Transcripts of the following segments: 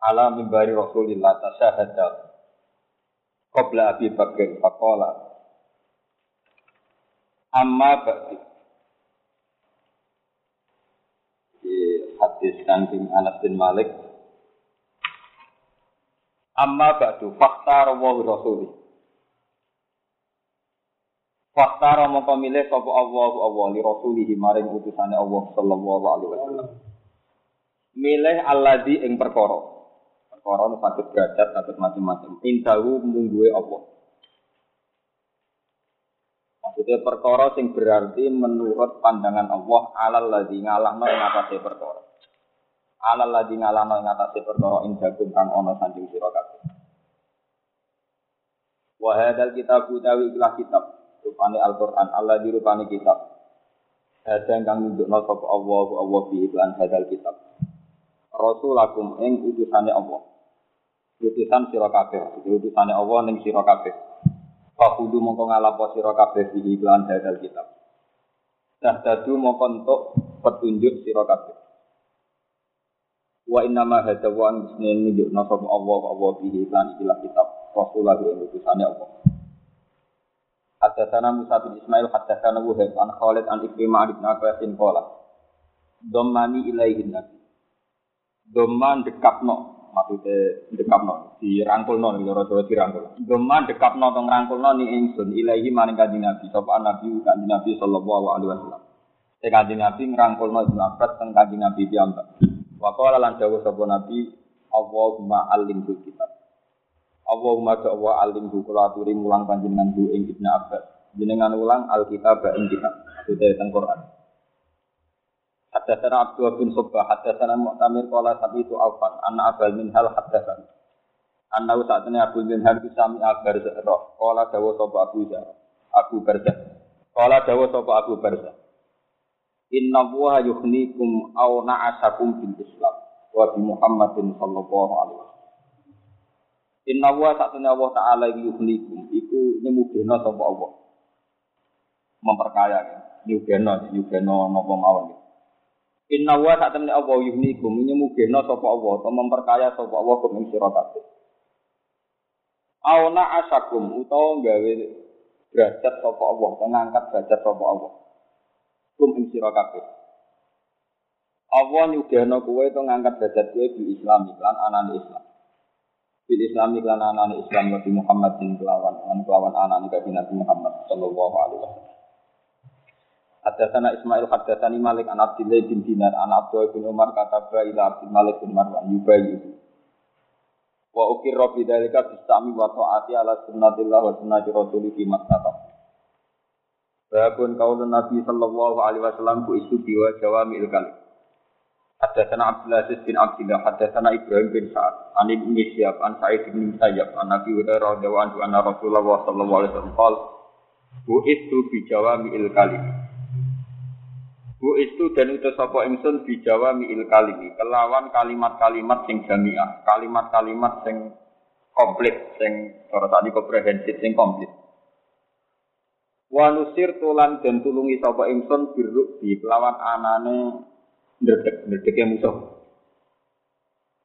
ala mimbari Rasulillah tasyahada qabla Abi Bakr faqala amma ba'di. Di hadis saking Anas bin Malik amma ba'du fakta rawahu rasuli. Fakta mongko milih sapa Allah Allah li rasulihi maring utusane Allah sallallahu alaihi wasallam. Milih alladzi ing perkara nu sakit derajat sakit macam-macam. Indahu mungguwe apa? Maksudnya perkara sing berarti menurut pandangan Allah alal ladzi ngalahno ing atase perkara. Alal ladzi ngalahno ing atase perkara indakum kang ana sanjing sira kabeh. Wa hadzal kitab utawi ikhlas kitab rupane Al-Qur'an Allah dirupane kitab. Hadza kang nunjukno sapa Allah Allah bi iklan hadzal kitab. Rasulakum ing utusane Allah utusan sira kabeh. Utusane Allah ning sira kabeh. Fakudu mongko ngalapo sira kabeh di iklan hadal kitab. Dah dadu mongko entuk petunjuk sira kabeh. Wa inna ma hadza wa an nunjukna sapa Allah Allah bi iklan ikilah kitab. Rasulullah ing utusane Allah. Haddatsana Musa bin Ismail haddatsana Wuhaib an Khalid an Ikrimah bin Abbas qala Dhammani ilaihin nabi. Dhamman dekapno maksudnya dekapno dirangkulno nih cara cara dirangkul. Geman dekapno tong rangkulno ni ingsun ilahi maring kanjeng Nabi sapa Nabi kanjeng Nabi sallallahu alaihi wasallam. Sing kanjeng Nabi ngrangkulno Ibnu Abbas teng kanjeng Nabi piyambak. Wa qala lan dawuh sapa Nabi Allahumma alimhu kitab. Allahumma Allah alimhu kula aturi mulang panjenengan ing Ibnu Abbas. Jenengan ulang Alkitab ing kitab. Sudah teng Quran. Hadatsana Abdullah bin Subah, hadatsana Mu'tamir qala itu Aufan, anna Abal min hal hadatsana. Anna saat ini Abu bin Hal sami abar roh. Qala dawa sapa Abu Zar. Abu Barzah. Qala dawa sapa Abu Barzah. Inna wa yukhnikum aw na'asakum bil Islam wa bi Muhammadin sallallahu alaihi wasallam. Inna wa saat Allah Ta'ala yukhnikum iku nyemugena sapa Allah. Memperkaya ya. Nyugena, nyugena napa mawon. Inna wa sak temne apa yuhnikum nyemugena sapa Allah atau memperkaya sapa Allah kum ing sira kabeh. Auna asakum utawa gawe derajat sapa Allah, utawa ngangkat derajat sapa Allah. Kum ing sira kabeh. Allah nyugena kowe to ngangkat derajat kowe di Islam lan anane Islam. Bil Islam lan anane Islam Nabi Muhammad bin kelawan kelawan anane Nabi Muhammad sallallahu alaihi wasallam. Hadatsana Ismail hadatsani Malik an Abdullah bin Dinar an Abdullah bin Umar kata ila Abdul Malik bin Marwan yubayi. Wa ukir rabbi dalika bisami wa ta'ati ala sunnatillah wa sunnati rasulih fi mastata. Babun kaulun Nabi sallallahu alaihi wasallam ku isu biwa jawami kalim. Hadatsana Abdul Aziz bin Abdullah hadatsana Ibrahim bin Sa'ad an Ibnu Syihab an Sa'id bin Musayyab an Nabi Hurairah radhiyallahu anhu anna Rasulullah sallallahu alaihi wasallam qala Bu itu bi jawami kalim. Bu itu dan utus sapa ingsun bijawa miil kalimi kelawan kalimat-kalimat sing jamiah, kalimat-kalimat sing komplit, sing cara tadi komprehensif sing komplit. Wa nusir tulan dan tulungi sapa ingsun biruk di kelawan anane ndredeg ndredege musuh.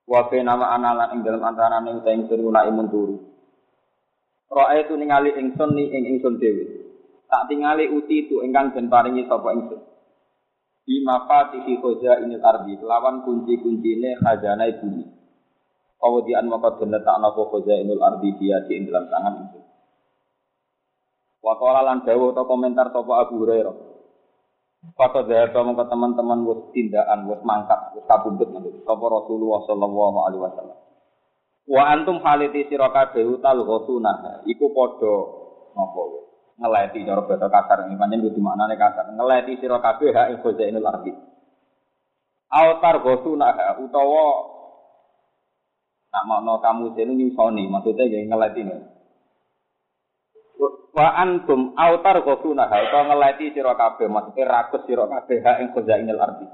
Wa nama analan ing dalam antarane uta ingsun guna imun turu. Roe tu ningali ingsun ni ing ingsun dhewe. Tak tingali uti tu ingkang den paringi sapa ingsun bima fatihi khoja ini ardi kelawan kunci-kunci ini khazanah bumi. Kemudian maka bener tak nopo khoja inul ardi dia di dalam tangan itu. Wakala lan dawo atau komentar sopo Abu Hurairah. Kata dahaba maka teman-teman wis tindakan wis mangkat wis kabundut nanti. Sopo Rasulullah Sallallahu Alaihi Wasallam. Wa antum haliti sira kabeh utal ghusuna iku padha napa ngeleti cara bahasa kasar ini pancen kudu maknane kasar ngeleti sira kabeh hak ing khazainul ardi autar gosuna utawa Nak makna kamu sini nyusoni, maksudnya yang ngeleti. Wa antum autar kosuna atau ngeleti sira kabeh, maksudnya rakus sira kabeh ha ing khazainil ardi.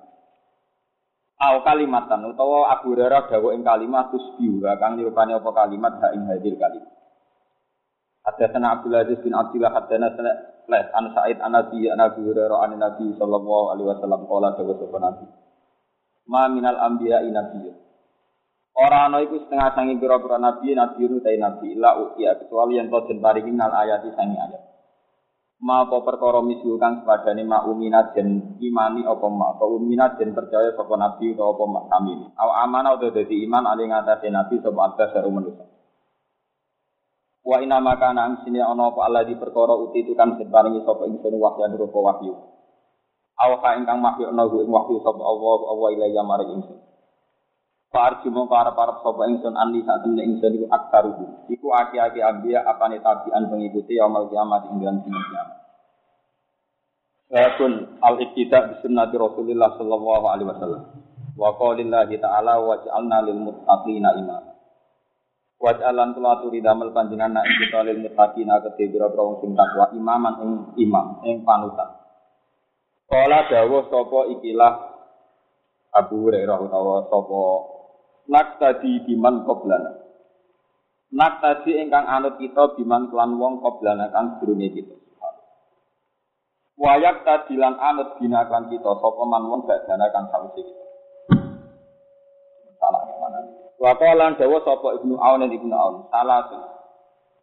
Au kalimatan utawa Abu Hurairah dawuh ing kalimat tusbihu kang nirupani apa kalimat ha ing hadil kalimat. Hadatsana Abdul Aziz bin Abdullah hadatsana Les an Sa'id an Nabi an Abi Hurairah an Nabi sallallahu alaihi wasallam qala dawuh sapa Nabi. Ma minal anbiya'i nabiyyun. Ora ana iku setengah sangi pira-pira nabi nabi utai nabi la utia kecuali yang den paringi nal ayati sangi ayat. Ma apa perkara misu kang sepadane ma umina den imani apa ma apa umina den percaya sapa nabi utawa apa mak kami. Aw amana utawa dadi iman ali ngatasé nabi sapa atas karo manusa. Wa inna maka nang sini ana apa Allah di perkara uti itu kan den paringi sapa ingsun wahyu rupa wahyu. Aw ka ingkang wahyu ana ing wahyu sapa Allah Allah ilaiya maring ingsun. Farju mongko arep-arep sapa ingsun anli sak temne ingsun iku aktaruhu. Iku aki-aki ambiya apane tabian pengikuti yaumul kiamat ing dalam kiamat. Yakun al-iktida bi sunnati Rasulillah sallallahu alaihi wasallam. Wa qaulillahi ta'ala waj'alna lil muttaqina imama. Waj'alan kula aturi damel panjenengan nek kita lil muttaqina kedhe pira-pira wong sing takwa imaman ing imam ing panutan. Kala dawuh sapa ikilah Abu Hurairah utawa sapa nak tadi biman qoblana. Nak tadi ingkang anut kita biman kelan wong qoblana kang durunge kita. Wayak tadi lan anut binakan kita sapa man wong gak dana kang sawise kita. Salah yang mana? Wa qala dawa sapa Ibnu Aun dan Ibnu Aun. Salah tuh.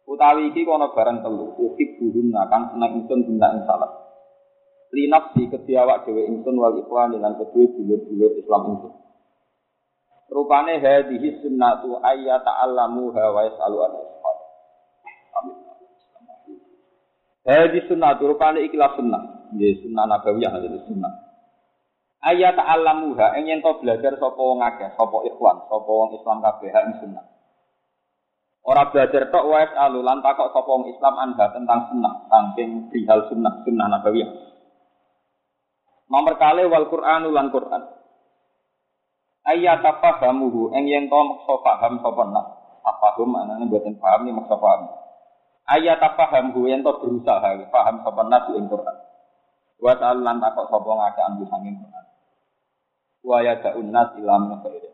Utawi iki kono barang telu. Ukip buhunna kang seneng ingsun benda ing salah. Linafsi kediawak dhewe ingsun wal ikhwan lan kedue dulur-dulur Islam ingsun. Rupane hadhihi sunnatu ayya ta'allamu wa yasalu an Amin. Hadhihi sunnatu rupane ikilah sunnah. Ya sunnah nabawiyah jadi sunnah. Ayya ta'allamu ha ing yen to belajar sapa wong akeh, sapa ikhwan, sapa wong Islam kabeh ing sunnah. Ora belajar tok wa yasalu lan takok sapa wong Islam anha tentang sunnah, saking perihal sunnah, sunnah nabawiyah. Nomor kali wal Qur'an ulan Qur'an. Ayat apa fahamuhu eng yen to maksa paham sapa nak. Afahum anane mboten paham ni maksa paham. Ayat apa fahamuhu yen to berusaha paham sapa nak ing Qur'an. Wa ta'al lan takok sapa ngake ambu sanging Qur'an. Wa ya da'un nas ila min khairin.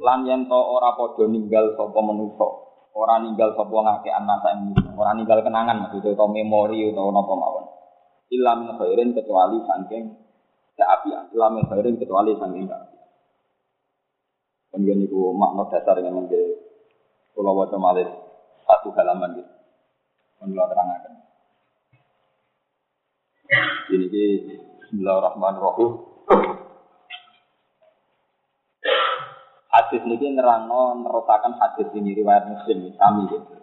Lan yen to ora padha ninggal sapa manusa. Ora ninggal sapa ngake anasa ing ora ninggal kenangan maksudnya to memori utawa napa mawon ilam khairin kecuali saking keapian ilam khairin kecuali saking keapian kemudian itu makna dasar yang menjadi pulau wajah malih satu halaman gitu menurut terangkan ini Bismillahirrahmanirrahim hadis ini nerangno nerusakan hadis ini riwayat muslim kami gitu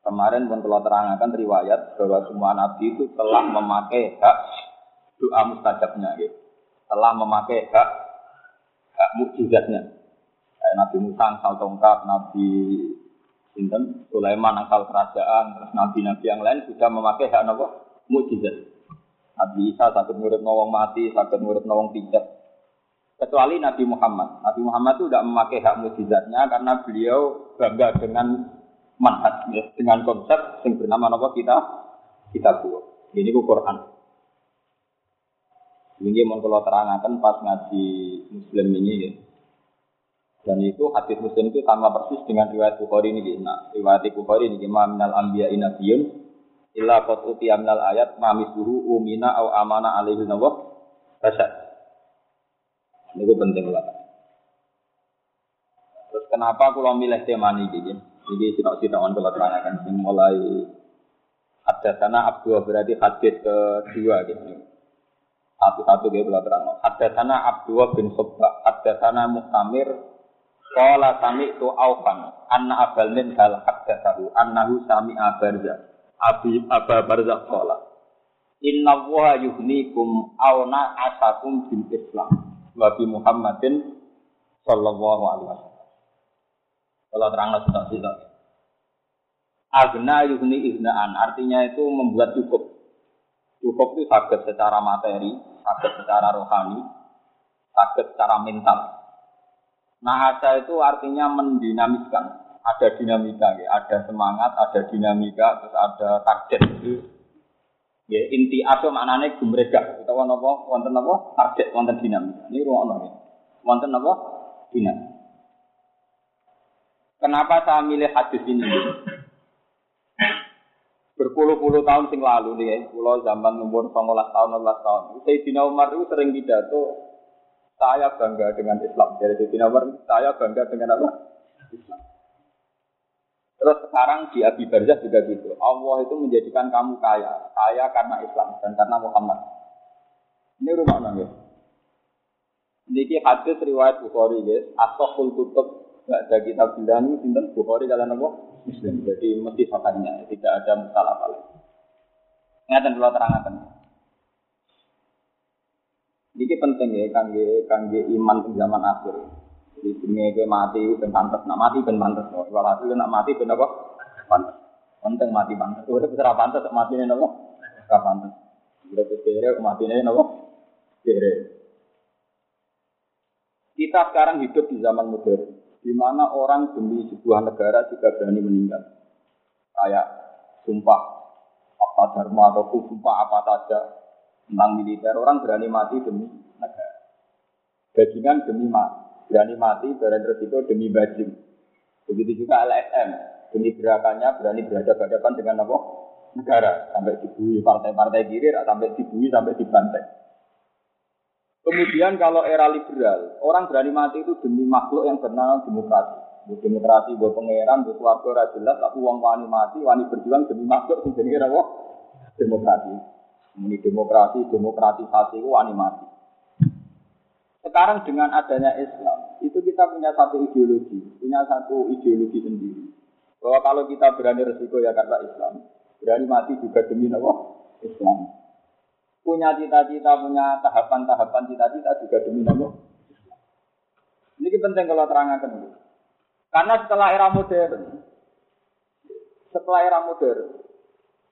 Kemarin pun telah terangkan riwayat bahwa semua nabi itu telah memakai hak doa mustajabnya, gitu. telah memakai hak hak mukjizatnya. Kayak Nabi Musa asal tongkat, Nabi Sinten, Sulaiman asal kerajaan, terus nabi-nabi yang lain sudah memakai hak apa? Mukjizat. Nabi Isa sakit murid nawang mati, sakit murid nawang pijat. Kecuali Nabi Muhammad. Nabi Muhammad itu tidak memakai hak mukjizatnya karena beliau bangga dengan manhaj ya, dengan konsep yang bernama apa kita kita buat. Ini ku Quran. Ini mau kalau terangkan pas ngaji Muslim ini ya. Dan itu hadis Muslim itu sama persis dengan riwayat Bukhari ini. Nah, riwayat Bukhari ini ma minal anbiya inabiyun illa qad utiya minal ayat ma misluhu umina au amana alaihi nawa rasyad. Ini penting lah. Terus kenapa kalau milih tema ini gini? Ini sitok-sitok on kalau terangkan sing mulai ada sana Abdul berarti hadis kedua gitu. Satu-satu dia belum terang. Ada sana Abdul bin Subba, ada sana Muhtamir, Kala sami tu aufan, anna abal min hal hadda tahu, annahu sami abarza, abi aba barza kala. Inna wa yuhnikum awna asakum bil Islam, wa bi Muhammadin sallallahu alaihi wasallam. Kalau terang sudah tidak. Agna yuhni ihnaan, artinya itu membuat cukup. Cukup itu sakit secara materi, sakit secara rohani, sakit secara mental. Nahasa itu artinya mendinamiskan. Ada dinamika, ya. ada semangat, ada dinamika, terus ada target. Ya, inti aso maknanya gumregah. Kita wonten apa? Wonten apa? Target, wonten dinamika. Ini ruang ya. Wonten apa? Dinamika. Kenapa saya milih hadis ini? Berpuluh-puluh tahun sing lalu nih, pulau zaman umur 19 tahun, 16 tahun. Sayyidina Umar itu sering pidato, saya bangga dengan Islam. Jadi Sayyidina Umar, saya bangga dengan apa? Islam. Terus sekarang di Abi Barzah juga gitu. Allah itu menjadikan kamu kaya. Kaya karena Islam dan karena Muhammad. Ini rumah nang ya. Ini hadis riwayat Bukhari guys. Asoful kutub Gak ada kitab bilang ini Bukhari kalian apa? Muslim. Jadi mesti fakatnya tidak ada masalah apa lagi. Ingatan dulu terangkan. Ini penting ya, kangge kangge iman zaman akhir. Dunia ke mati ben pantas, nak mati ben pantas. Walhasil nak mati ben apa? Pantas. Penting mati pantas. Udah bisa pantas, mati ini apa? Gak pantas. Udah kere, mati ini apa? Kere. Kita sekarang hidup di zaman modern di mana orang demi sebuah negara juga berani meninggal. Kayak sumpah apa dharma atau sumpah apa saja tentang militer, orang berani mati demi negara. Bajingan demi mati, berani mati berani resiko demi bajing. Begitu juga LSM, demi gerakannya berani berhadapan-hadapan dengan apa? Negara, sampai dibui partai-partai kiri, sampai dibui, sampai dibantai. Kemudian kalau era liberal, orang berani mati itu demi makhluk yang bernama demokrasi. Demokrasi buat pangeran, buat keluarga jelas, tapi uang wani mati, wani berjuang demi makhluk yang jenis apa? Demokrasi. Ini demokrasi, demokratisasi wani mati. Sekarang dengan adanya Islam, itu kita punya satu ideologi, punya satu ideologi sendiri. Bahwa kalau kita berani resiko ya karena Islam, berani mati juga demi apa? Islam punya cita-cita, punya tahapan-tahapan cita-cita juga demi nama. Ini penting kalau terangkan. Karena setelah era modern, setelah era modern,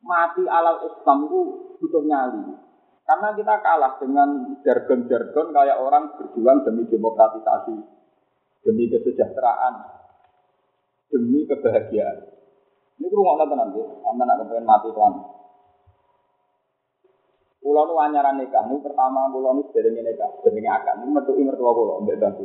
mati alal Islam itu butuh nyali. Karena kita kalah dengan jargon-jargon kayak orang berjuang demi demokratisasi, demi kesejahteraan, demi kebahagiaan. Ini rumah tenan, sama nak kepengen mati tuan. Pulau nu anyaran nikah, nu pertama pulau nu ini nikah, ini akan, nu metu mertua mbak bantu.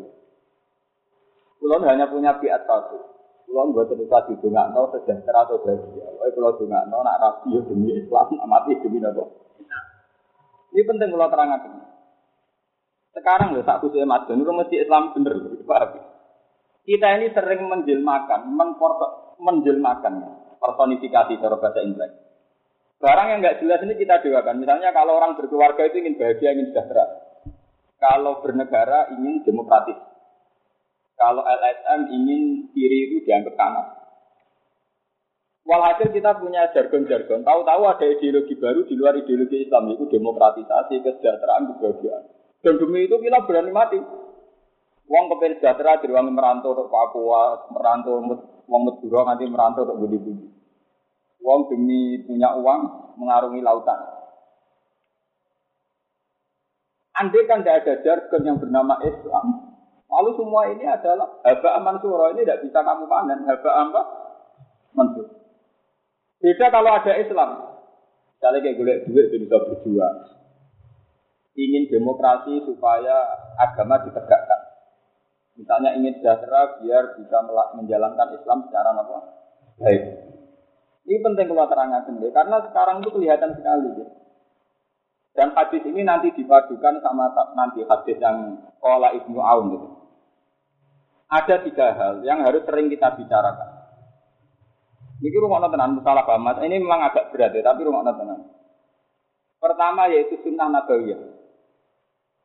Pulau hanya punya biat satu. Pulau buat terusah di dunga no sejahtera atau bahagia. Oh pulau dunga no nak rapi demi Islam, mati demi nopo. Ini penting pulau terangkan. Sekarang loh, usia madun, itu mesti Islam bener, paham? Kita ini sering menjelmakan, menjelmakan, personifikasi cara bahasa Inggris. Barang yang nggak jelas ini kita doakan. Misalnya kalau orang berkeluarga itu ingin bahagia, ingin sejahtera. Kalau bernegara ingin demokratis. Kalau LSM ingin kiri itu dianggap kanan. Walhasil kita punya jargon-jargon. Tahu-tahu ada ideologi baru di luar ideologi Islam itu demokratisasi, kesejahteraan, kebahagiaan. Dan demi itu kita berani mati. Uang kepen sejahtera dari uang merantau ke Papua, merantau, uang Madura nanti merantau ke budi-budi. Wong demi punya uang mengarungi lautan. Andai kan tidak ada jargon yang bernama Islam, lalu semua ini adalah haba aman surah ini tidak bisa kamu panen. Haba apa? Mansur. Beda kalau ada Islam. Misalnya kayak gue duit itu bisa berjuang. Ingin demokrasi supaya agama ditegakkan. Misalnya ingin sejahtera biar bisa menjalankan Islam secara apa? Baik. Ini penting kalau terangkan ya, karena sekarang itu kelihatan sekali ya. Dan hadis ini nanti dipadukan sama nanti hadis yang Kola Ibnu Aun gitu. Ada tiga hal yang harus sering kita bicarakan. Ini rumah tenan, salah paham. Ini memang agak berat ya, tapi rumah tenan. Pertama yaitu sunnah nabawiyah.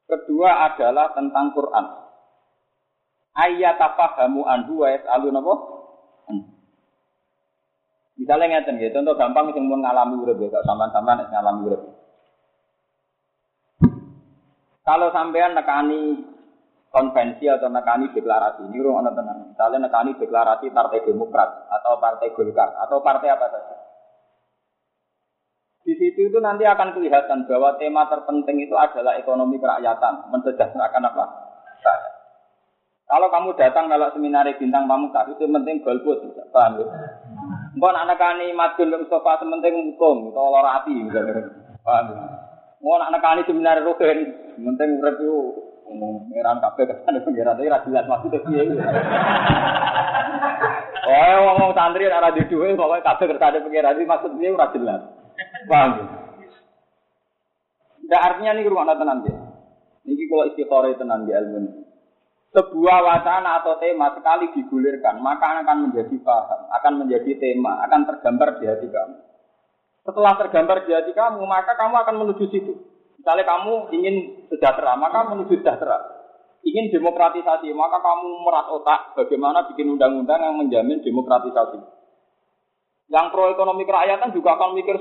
Kedua adalah tentang Quran. Ayat tafahamu anhu wa yas'alun apa? Misalnya ngeten gitu, contoh gampang sing mun ngalami urip ya, sampean-sampean ngalami urip. Kalau sampean nekani konvensi atau nekani deklarasi, ini rumah tenang. Misalnya nekani deklarasi Partai Demokrat atau Partai Golkar atau partai apa saja. Di situ itu nanti akan kelihatan bahwa tema terpenting itu adalah ekonomi kerakyatan, mensejahterakan apa? Saya. Kalau kamu datang kalau seminar bintang tak itu penting golput, paham ya? Mbok anak kani madun Mustafa sementing hukum atau hati misalnya. Paham ya? Mau anak kani seminar rugen, penting urip yo ngeran kabeh kesane pengira tapi ra jelas maksudnya piye. Oh, ngomong santri ora di duwe pokoke kabeh kersane pengira iki maksud piye ora jelas. Paham ya? Ndak artinya nih rumah tenan ya. Niki kalau istiqoroh tenan di ilmu sebuah wacana atau tema sekali digulirkan, maka akan menjadi paham, akan menjadi tema, akan tergambar di hati kamu. Setelah tergambar di hati kamu, maka kamu akan menuju situ. Misalnya kamu ingin sejahtera, maka menuju sejahtera. Ingin demokratisasi, maka kamu merat otak bagaimana bikin undang-undang yang menjamin demokratisasi. Yang pro ekonomi kerakyatan juga akan mikir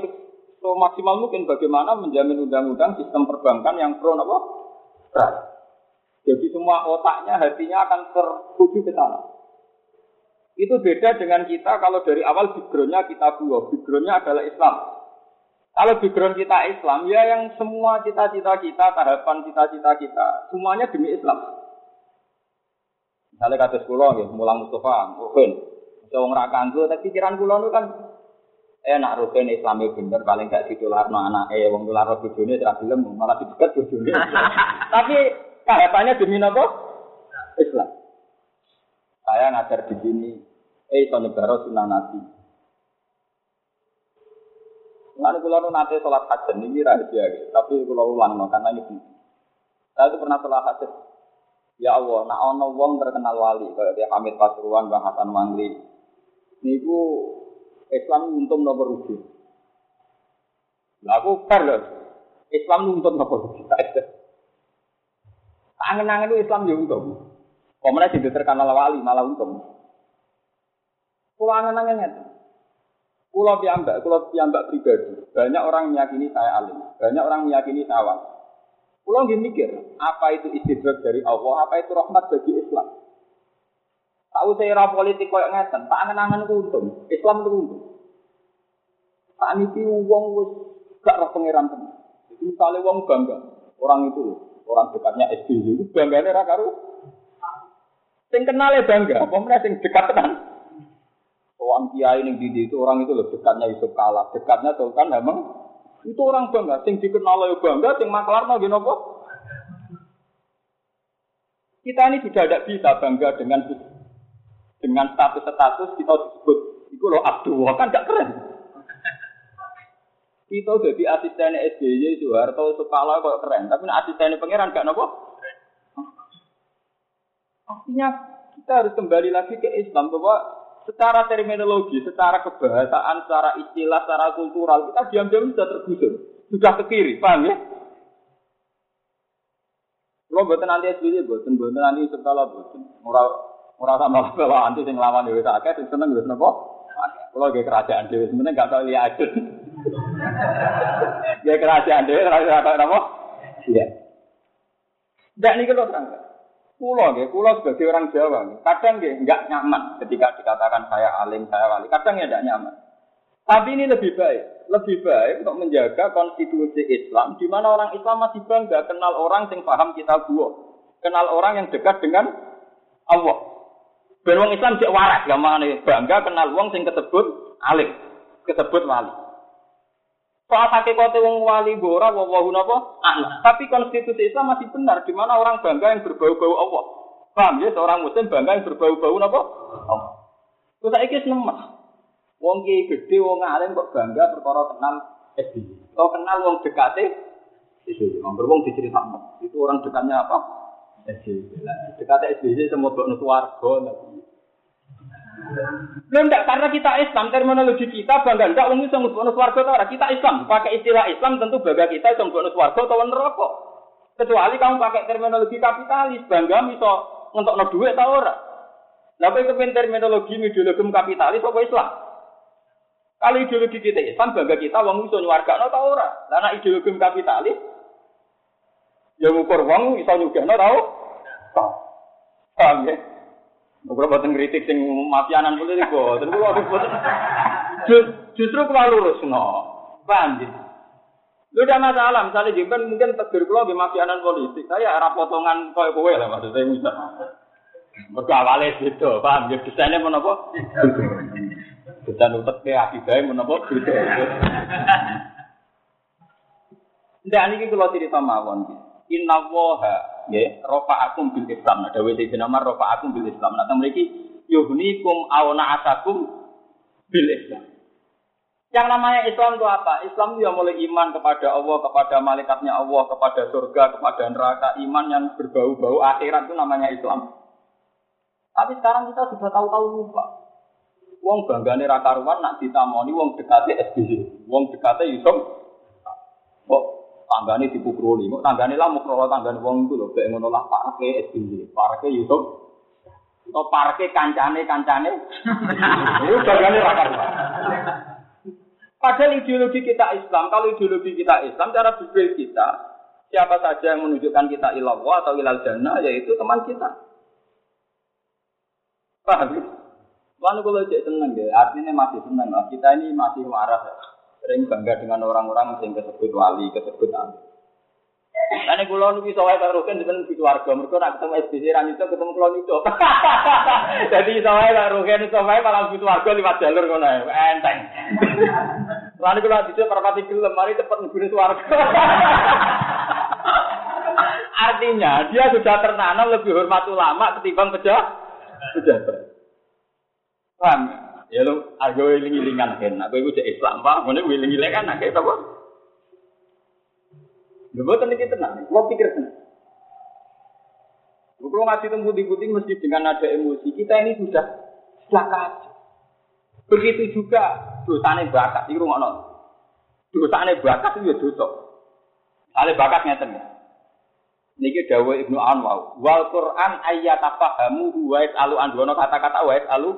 maksimal mungkin bagaimana menjamin undang-undang sistem perbankan yang pro apa? Rakyat. Jadi semua otaknya, hatinya akan tertuju ke sana. Itu beda dengan kita kalau dari awal backgroundnya kita buah. Backgroundnya adalah Islam. Kalau background kita Islam, ya yang semua cita-cita kita, tahapan cita-cita kita, semuanya demi Islam. Misalnya kata sekolah, ya, mulang Mustafa, Rukin. Bisa orang rakanku, tapi pikiran kula itu kan enak Rukin Islam itu bener, paling gak ditular no anak eh, wong tular no bojone, tidak malah didekat bojone. tapi Tahapannya demi apa? Islam. Saya ngajar di sini, eh iso nyebaro sunnah Nabi. Lalu kalau nanti sholat hajat ini rahasia, tapi kalau ulang karena ini. Saya itu pernah sholat hajat. Ya Allah, nak ono wong terkenal wali, kayak dia Hamid Pasuruan, Bang Hasan Mangli. Niku Islam untung nomor rugi. Lalu fair loh. Islam untung nomor rugi. Angen-angen itu Islam ya untung. Pemenang jadi terkenal wali malah untung. Kalau angen-angen Pulau piambak, pulau piambak pribadi. Banyak orang meyakini saya alim. Banyak orang meyakini saya wali. Pulau nggak mikir, apa itu istidrak dari Allah, apa itu rahmat bagi Islam. Tahu saya era politik kayak ngeten, tak angen-angen untung. Islam itu untung. Tak niki uang wis gak roh pangeran tenan. Jadi misalnya uang bangga, orang itu orang dekatnya SBY itu bangganya ra karo sing ya bangga apa mereka sing dekat kan orang kiai ning di itu orang itu loh dekatnya Yusuf Kala. Dekatnya Sultan memang itu orang bangga. Sing dikenal ya bangga sing maklarno nggih napa kita ini sudah tidak bisa bangga dengan dengan status-status kita disebut itu loh Abdullah. Kan gak keren. Kita jadi asisten SBY Soeharto Sukala kok keren, tapi asisten pangeran gak nopo. Artinya kita harus kembali lagi ke Islam bahwa secara terminologi, secara kebahasaan, secara istilah, secara kultural kita diam-diam sudah tergusur, sudah ke kiri, paham ya? Lo buatan nanti SBY, buatan buatan nanti Sukala, buatan moral moral sama bawa anti sing lawan dewi sakit, sing seneng dewi nopo. Kalau gak kerajaan dewi sebenarnya gak tahu lihat Ya kerajaan dhewe kerajaan apa? Iya. Ndak niki lho terang. Kulo nggih, kulo sebagai orang Jawa, kadang nggih enggak nyaman ketika dikatakan saya alim, saya wali. Kadang ya enggak nyaman. Tapi ini lebih baik, lebih baik untuk menjaga konstitusi Islam di mana orang Islam masih bangga kenal orang yang paham kita gua, kenal orang yang dekat dengan Allah. Ben wong Islam cek waras gamane bangga kenal wong sing kesebut alim, kesebut wali. Soal hakikate wong wali ora wawahu napa? Anak. Tapi konstitusi Islam masih benar di mana orang bangga yang berbau-bau Allah. Paham ya seorang muslim bangga yang berbau-bau napa? Allah. Terus saiki nemes. Wong kiai gede wong alim kok bangga perkara kenal SBY. Kok kenal wong dekate SBY. Wong wong diceritakno. Itu orang dekatnya apa? SBY. Dekate SBY semua mbok warga Lho enggak karena kita Islam terminologi kita bangga enggak wong iso mlebu swarga ta kita Islam pakai istilah Islam tentu bangga kita iso mlebu swarga atau neraka. Kecuali kamu pakai terminologi kapitalis bangga iso ngetokno dhuwit ta ora. Lah kok kepen terminologi ideologi kapitalis apa Islam? Kalau ideologi kita Islam bangga kita wong iso nyuwargakno ta ora. Lah nek ideologi kapitalis ya ngukur wong iso nyugihno ta ora. Paham ya? Kalau buatan kritik sing mafianan politik boten kula boten. Justru kula. Paham ya? Lu udah masalah, misalnya jemben mungkin tegur kula di mafianan politik. Saya arah potongan koyo kowe lah maksud saya misal. Mergo awale paham ya desainnya menapa? Desain utek ke akibae menapa. Ndak niki kula cerita mawon. Inna waha ya rafa'akum bil Islam. Nah dawuh Sayyidina Umar rafa'akum bil Islam. Teng mriki yuhnikum auna asakum bil Islam. Yang namanya Islam itu apa? Islam itu yang mulai iman kepada Allah, kepada malaikatnya Allah, kepada surga, kepada neraka, iman yang berbau-bau akhirat itu namanya Islam. Tapi sekarang kita sudah tahu-tahu lupa. Wong banggane ra karuan nak ditamoni wong dekate SBY. Wong dekate Yusuf. Kok tanggane dipukruli, kok tanggane lah mukro tanggane wong itu lho, kayak ngono lah parke SBY, parke Yusuf. Atau parke kancane-kancane. Itu banggane ra karuan. Padahal ideologi kita Islam, kalau ideologi kita Islam, cara berpikir kita, siapa saja yang menunjukkan kita ilallah atau ilal jannah, yaitu teman kita. Paham ya? Lalu kalau cek seneng deh, artinya masih seneng lah. Kita ini masih waras ya. Sering bangga dengan orang-orang yang kesebut wali, kesebut alim. Nah, ini kulo nu bisa wae karo kan dengan di keluarga. Mereka nak ketemu SBC itu ketemu kulo itu. Jadi karo kan iso wae malah di keluarga lewat jalur ae. Enteng. Lalu kulo bisa perpati gelem mari cepet nggone keluarga. Artinya dia sudah tertanam lebih hormat ulama ketimbang pejabat. Pejabat. Paham? Ya lu argo iling-ilingan kan. Aku iku cek Islam, Pak. Ngene iling-iling kan akeh apa? Lho boten iki tenang. Kulo pikir tenang. Kalau ngaji tentang putih-putih mesti dengan ada emosi. Kita ini sudah sudah Begitu juga dosane bakat itu ngono. Dosane bakat itu ya dosa. Ale bakat ngeten ya. Niki dawuh Ibnu Anwar. Wal Quran ayyatafahamu wa yasalu an kata-kata wa yasalu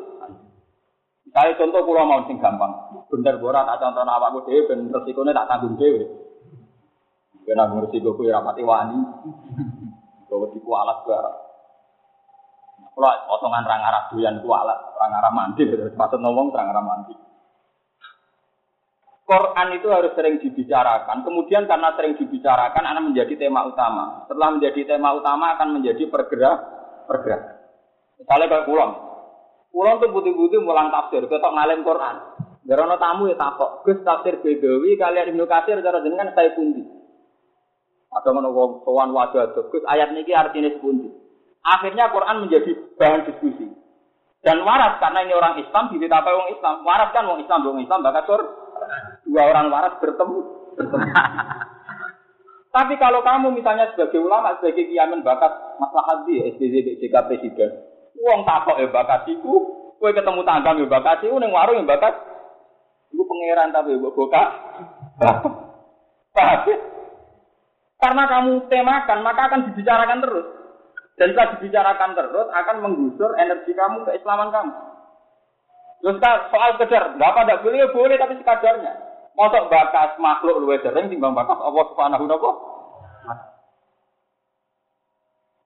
Misalnya contoh pulau mau sing gampang. Bener borat tak contoh awakku dhewe ben resikone tak tanggung dhewe. Ben nanggung resiko ku ya rapati wani. Kau di alat barang. Kalau potongan rang arah doyan ku alat, rang arah mandi, maksud ngomong rang arah mandi. Quran itu harus sering dibicarakan. Kemudian karena sering dibicarakan, akan menjadi tema utama. Setelah menjadi tema utama, akan menjadi pergerak, pergerak. Misalnya kayak pulang. Pulang tuh putih-putih mulang tafsir, ketok ngalim Quran. Garono tamu ya takok. Gus tafsir Bedawi kalian Ibnu Katsir cara jenengan saya pundi. Ada mana wong wajah Gus ayat niki artinya sepundi. Akhirnya Quran menjadi bahan diskusi. Dan waras karena ini orang Islam apa orang Islam. Waras kan orang Islam, orang Islam bakat sur. Dua orang waras bertemu. Tapi kalau kamu misalnya sebagai ulama, sebagai kiamen bakat masalah di SDZ BJK Presiden, uang takok ya bakatiku, kue ketemu tangga ya bakatiku, neng warung ya bakat, itu pangeran tapi ya boka. Karena kamu temakan, maka akan dibicarakan terus. Dan jika dibicarakan terus akan menggusur energi kamu, keislaman kamu. Terus soal kejar, nggak apa tidak boleh, boleh tapi sekadarnya. Mosok bakas makhluk luwe sering timbang bakas Allah Subhanahu wa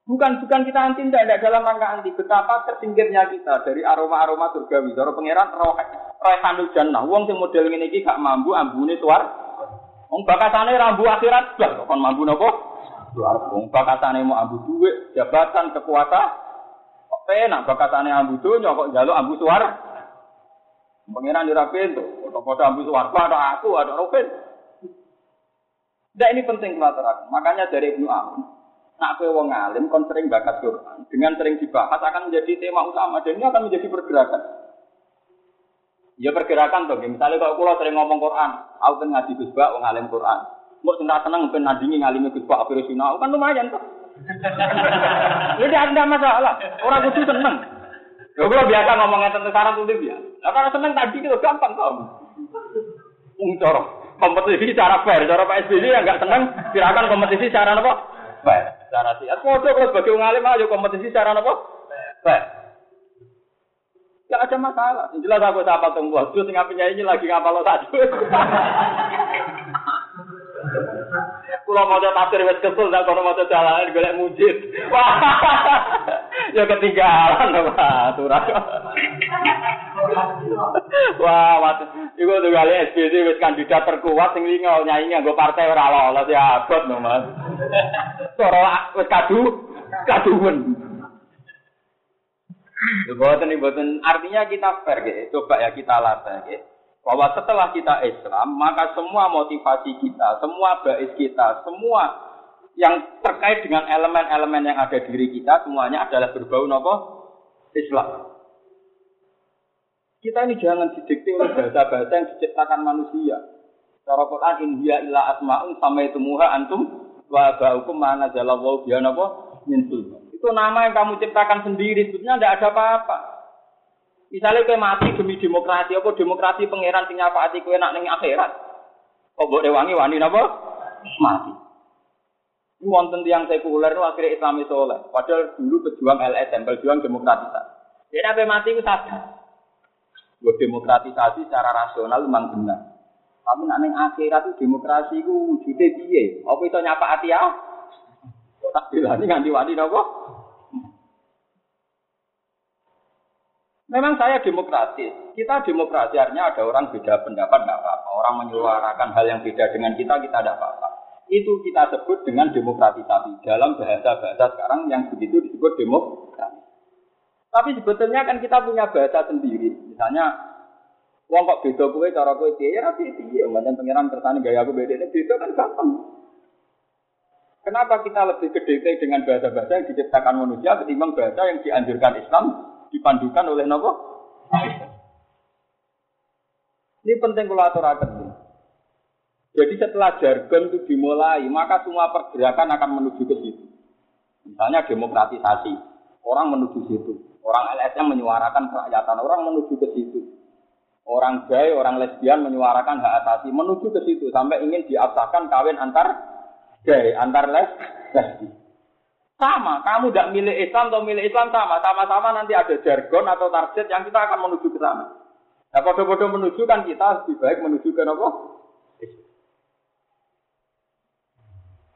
Bukan bukan kita anti tidak, dalam rangka anti. Betapa tersingkirnya kita dari aroma-aroma surgawi. Dari pangeran roh roh jannah. Wong sing model ngene iki gak mampu ambune suar. Wong bakasane rambu akhirat blas kon mampu napa? Wong bakatane mau ambu duit, jabatan, kekuatan. Kok penak bakatane ambu donya kok njaluk ambu suara. Pengiran ora pintu, foto-foto ambu suara ada aku, ada Robin. Nah ini penting kalau Makanya dari Ibnu Amun, nak kowe wong alim kon sering bakat Quran, dengan sering dibahas akan menjadi tema utama dan ini akan menjadi pergerakan. Ya pergerakan tuh, misalnya kalau pulau sering ngomong Quran, aku kan ngaji Gus wong alim Quran. Mbok sing tenang ben nandingi ngalime Gus Pak Afir kan lumayan tuh. Ini tidak masalah. Orang kudu seneng. Lho kalau biasa ngomongnya tentang sarang tuh dia. Lah kalau seneng tadi itu gampang kok. Wong cara kompetisi cara fair, cara Pak SBY yang enggak seneng silakan kompetisi cara apa? Fair. Cara siat. Foto kalau sebagai ngalim aja kompetisi cara apa? Fair. Gak ada masalah. Jelas aku sahabat tunggu. Terus ngapain ini lagi ngapal lo satu. Kulo maca tafsir wis kesel sak kono maca jalanan golek mujid. ya ketinggalan Pak aturan. Wah, waktu iku tuh kali SBC wis kandidat terkuat sing lingo nyanyi nganggo partai ora lolos ya abot no Mas. Cara wis kadu kaduwen. Buatan buatan artinya kita fair gitu. Coba ya kita latih gitu. Bahwa setelah kita Islam, maka semua motivasi kita, semua bais kita, semua yang terkait dengan elemen-elemen yang ada di diri kita semuanya adalah berbau nopo Islam. Kita ini jangan didikte oleh bahasa-bahasa yang diciptakan manusia. Cara Quran in hiya illa asma'un sama itu muha antum wa ba'ukum mana jalallahu biya napa min Itu nama yang kamu ciptakan sendiri, sebetulnya tidak ada apa-apa. Misalnya kayak mati demi demokrasi, apa demokrasi pangeran sing hati kowe nak ning akhirat. Kok mbok rewangi wani napa? Mati. Ini wonten tiang sekuler itu akhirnya Islami soleh. Padahal dulu pejuang LSM, pejuang demokratisasi. Dia sampai mati itu sadar. Buat demokratisasi secara rasional memang benar. Tapi nak ning akhirat itu demokrasi itu wujudnya piye? Apa itu nyapa hati ya? Tak bilani nganti wani napa? Memang saya demokratis. Kita demokrasi artinya ada orang beda pendapat tidak apa-apa. Orang menyuarakan hal yang beda dengan kita, kita tidak apa-apa. Itu kita sebut dengan demokratisasi. Dalam bahasa-bahasa sekarang yang begitu disebut demokrasi. Tapi sebetulnya kan kita punya bahasa sendiri. Misalnya, wong kok beda kue, cara kue dia, ya rapi dia. Macam pengiran kersane gaya aku beda, beda kan gampang. Kenapa kita lebih gede dengan bahasa-bahasa yang diciptakan manusia ketimbang bahasa yang dianjurkan Islam dipandukan oleh nopo? Ini penting kalau aturakan. Jadi setelah jargon itu dimulai, maka semua pergerakan akan menuju ke situ. Misalnya demokratisasi, orang menuju situ. Orang LSM menyuarakan kerakyatan, orang menuju ke situ. Orang gay, orang lesbian menyuarakan hak asasi, menuju ke situ sampai ingin diabsahkan kawin antar gay, antar les, lesbi. Sama, kamu tidak milih Islam atau milih Islam sama, sama-sama nanti ada jargon atau target yang kita akan menuju ke sana. Nah, kode-kode menuju kan kita lebih baik menuju ke apa?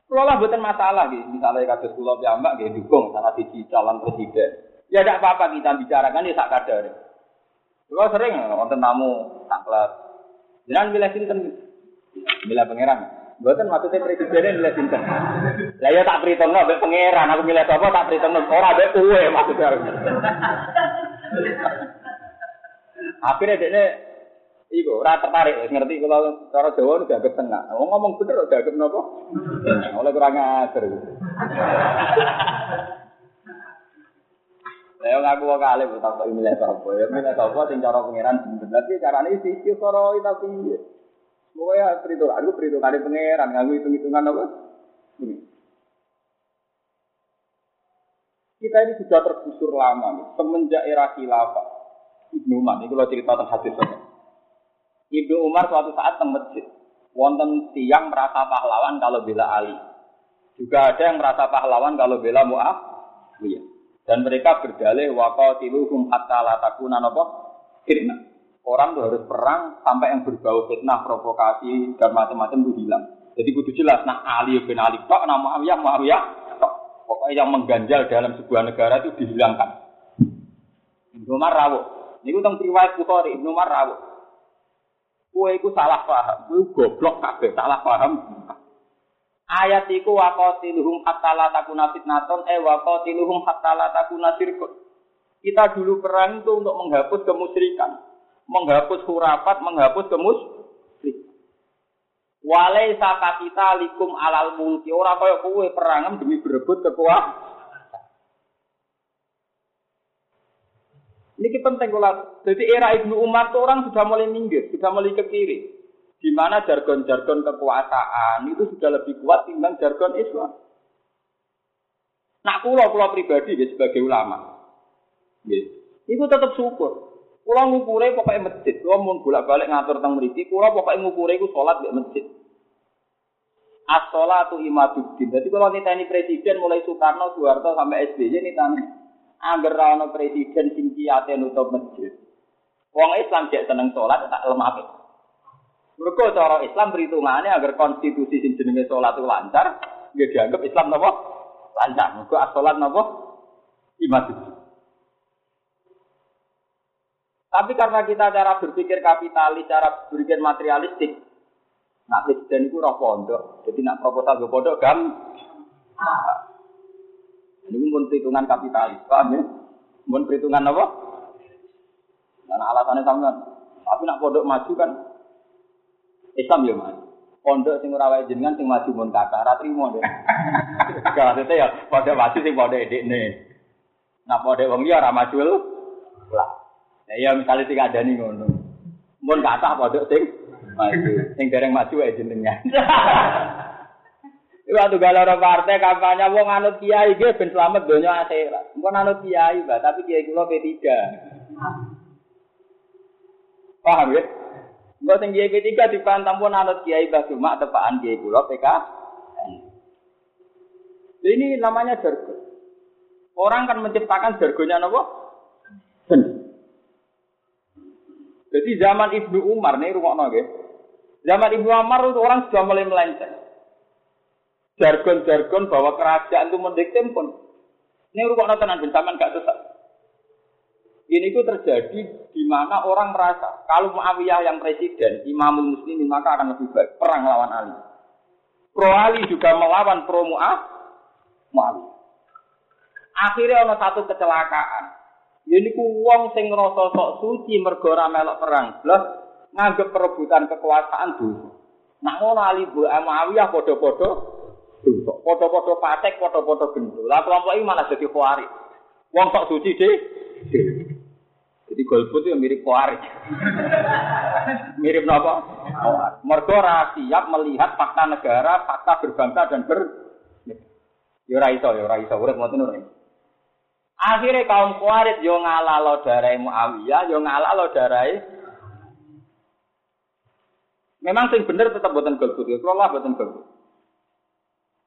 Kalau lah bukan masalah gitu, misalnya kasus pulau piyambak gitu dukung salah siji calon presiden. Ya tidak apa-apa kita bicarakan ya tak kadar. Kalau sering nonton tamu taklet, jangan milih sinten, milih pangeran. Bukan maksudnya presidennya nilai sinten. Lah ya tak perhitung mbek pangeran, aku milih apa tak perhitung ora mbek kowe maksudnya. Akhirnya dia Iku ora tertarik ngerti kalau cara Jawa udah agak tengah. Oh, ngomong bener udah agak nopo? Oleh kurang ajar. Saya ngaku kok kali tak milih sapa. Ya milih sapa sing cara pangeran bener. Tapi carane sisi cara Pokoknya perhitungan, aku perhitungan pangeran, nganggu hitung-hitungan apa? Ini. Kita ini sudah tergusur lama nih, semenjak era khilafah. Ibnu Umar, ini kalau cerita tentang hadis ini. Ibnu Umar suatu saat teng masjid, wonten tiang merasa pahlawan kalau bela Ali. Juga ada yang merasa pahlawan kalau bela Mu'awiyah. Dan mereka berdalih waqatiluhum hatta la takuna napa? Fitnah. Orang tuh harus perang sampai yang berbau fitnah, provokasi dan macam-macam itu hilang. Jadi kudu jelas, nah Ali bin Ali Pak, nah Muawiyah, Muawiyah, pokoknya yang mengganjal dalam sebuah negara itu dihilangkan. Ibnu Umar rawuh. Tentang riwayat Bukhari, Ibnu Umar rawuh. Kue itu salah paham, kue goblok kabeh, salah paham. Ayat iku waqatiluhum hatta la takuna fitnaton eh waqatiluhum hatta la takuna sirkun. Kita dulu perang itu untuk menghapus kemusyrikan menghapus hurafat, menghapus kemus. Walai saka kita likum alal mulki ora kaya kowe perangan demi berebut kekuasaan. Ini penting kalau jadi era Ibnu Umar tuh orang sudah mulai minggir, sudah mulai ke kiri. Di mana jargon-jargon kekuasaan itu sudah lebih kuat timbang jargon Islam. Nak kulo kulo pribadi ya, sebagai ulama, ya, itu tetap syukur. Kulo ngukure pokoknya masjid. Kulo mau bolak-balik ngatur tentang mriki, kulo pokoknya ngukure iku salat di masjid. As-sholatu imaduddin. Jadi kalau ini presiden mulai Soekarno, Soeharto sampai SBY ini tani. Angger ana presiden sing kiyate nutup masjid. Wong Islam cek seneng sholat tak lemah. Mereka cara Islam perhitungannya agar konstitusi sing jenenge sholat itu lancar, dia dianggap Islam napa? Lancar. Mereka as-sholat napa? Imaduddin. Tapi karena kita cara berpikir kapitalis, cara berpikir materialistik, nah presiden itu roh pondok. Jadi nak proposal ke pondok gam. Ini pun perhitungan kapitalis, paham ya? Mun perhitungan apa? Karena alasannya sama. Tapi nak pondok maju kan Islam ya maju. Pondok sing ora wae jenengan sing maju mun kata ora trimo deh. Maksudnya ya pondok maju sing pondok edekne. Nah pondok wong liya ora maju. Lah. Ya ya misale sing adani ngono. Mun kata pondok sing maju. Sing dereng maju wae jenengan. Iku atuh galoro partai kampanye wong anut kiai nggih ben selamat donya akhirat. Engko anut kiai, Mbak, tapi kiai kula P3. Paham ya? Engko sing kiai P3 dipantang pun anut kiai Mbah Cuma tepaan kiai kula PK. Ini namanya jargon. Orang kan menciptakan jargonnya apa? Jadi zaman Ibnu Umar nih rumah nggih. Zaman Ibnu Umar itu orang sudah mulai melenceng jargon-jargon bahwa kerajaan itu mendikte pun. Ini rumah tenan bencaman gak sesat. Ini itu terjadi di mana orang merasa kalau Muawiyah yang presiden, Imamul Muslimin maka akan lebih baik perang lawan Ali. Pro Ali juga melawan pro Muawiyah. Akhirnya ada satu kecelakaan. Ini ku wong sing ngrasa sok suci mergo ora melok perang, blas nganggep perebutan kekuasaan dulu. Nah ngono Ali Muawiyah padha-padha dosa. Foto-foto patek, foto-foto gendul. Lah kelompok ini malah jadi kuari. Wong sok suci deh. Jadi golput itu mirip kuari. mirip apa? Mergo siap melihat fakta negara, fakta berbangsa dan ber Yo ora iso, yo ora iso, urip ngoten ora. Akhirnya kaum kuarit yo ngalah lo darai Muawiyah, yo ngalah lo darai Memang sing bener tetap buatan golput, yo kalau lah buatan golput.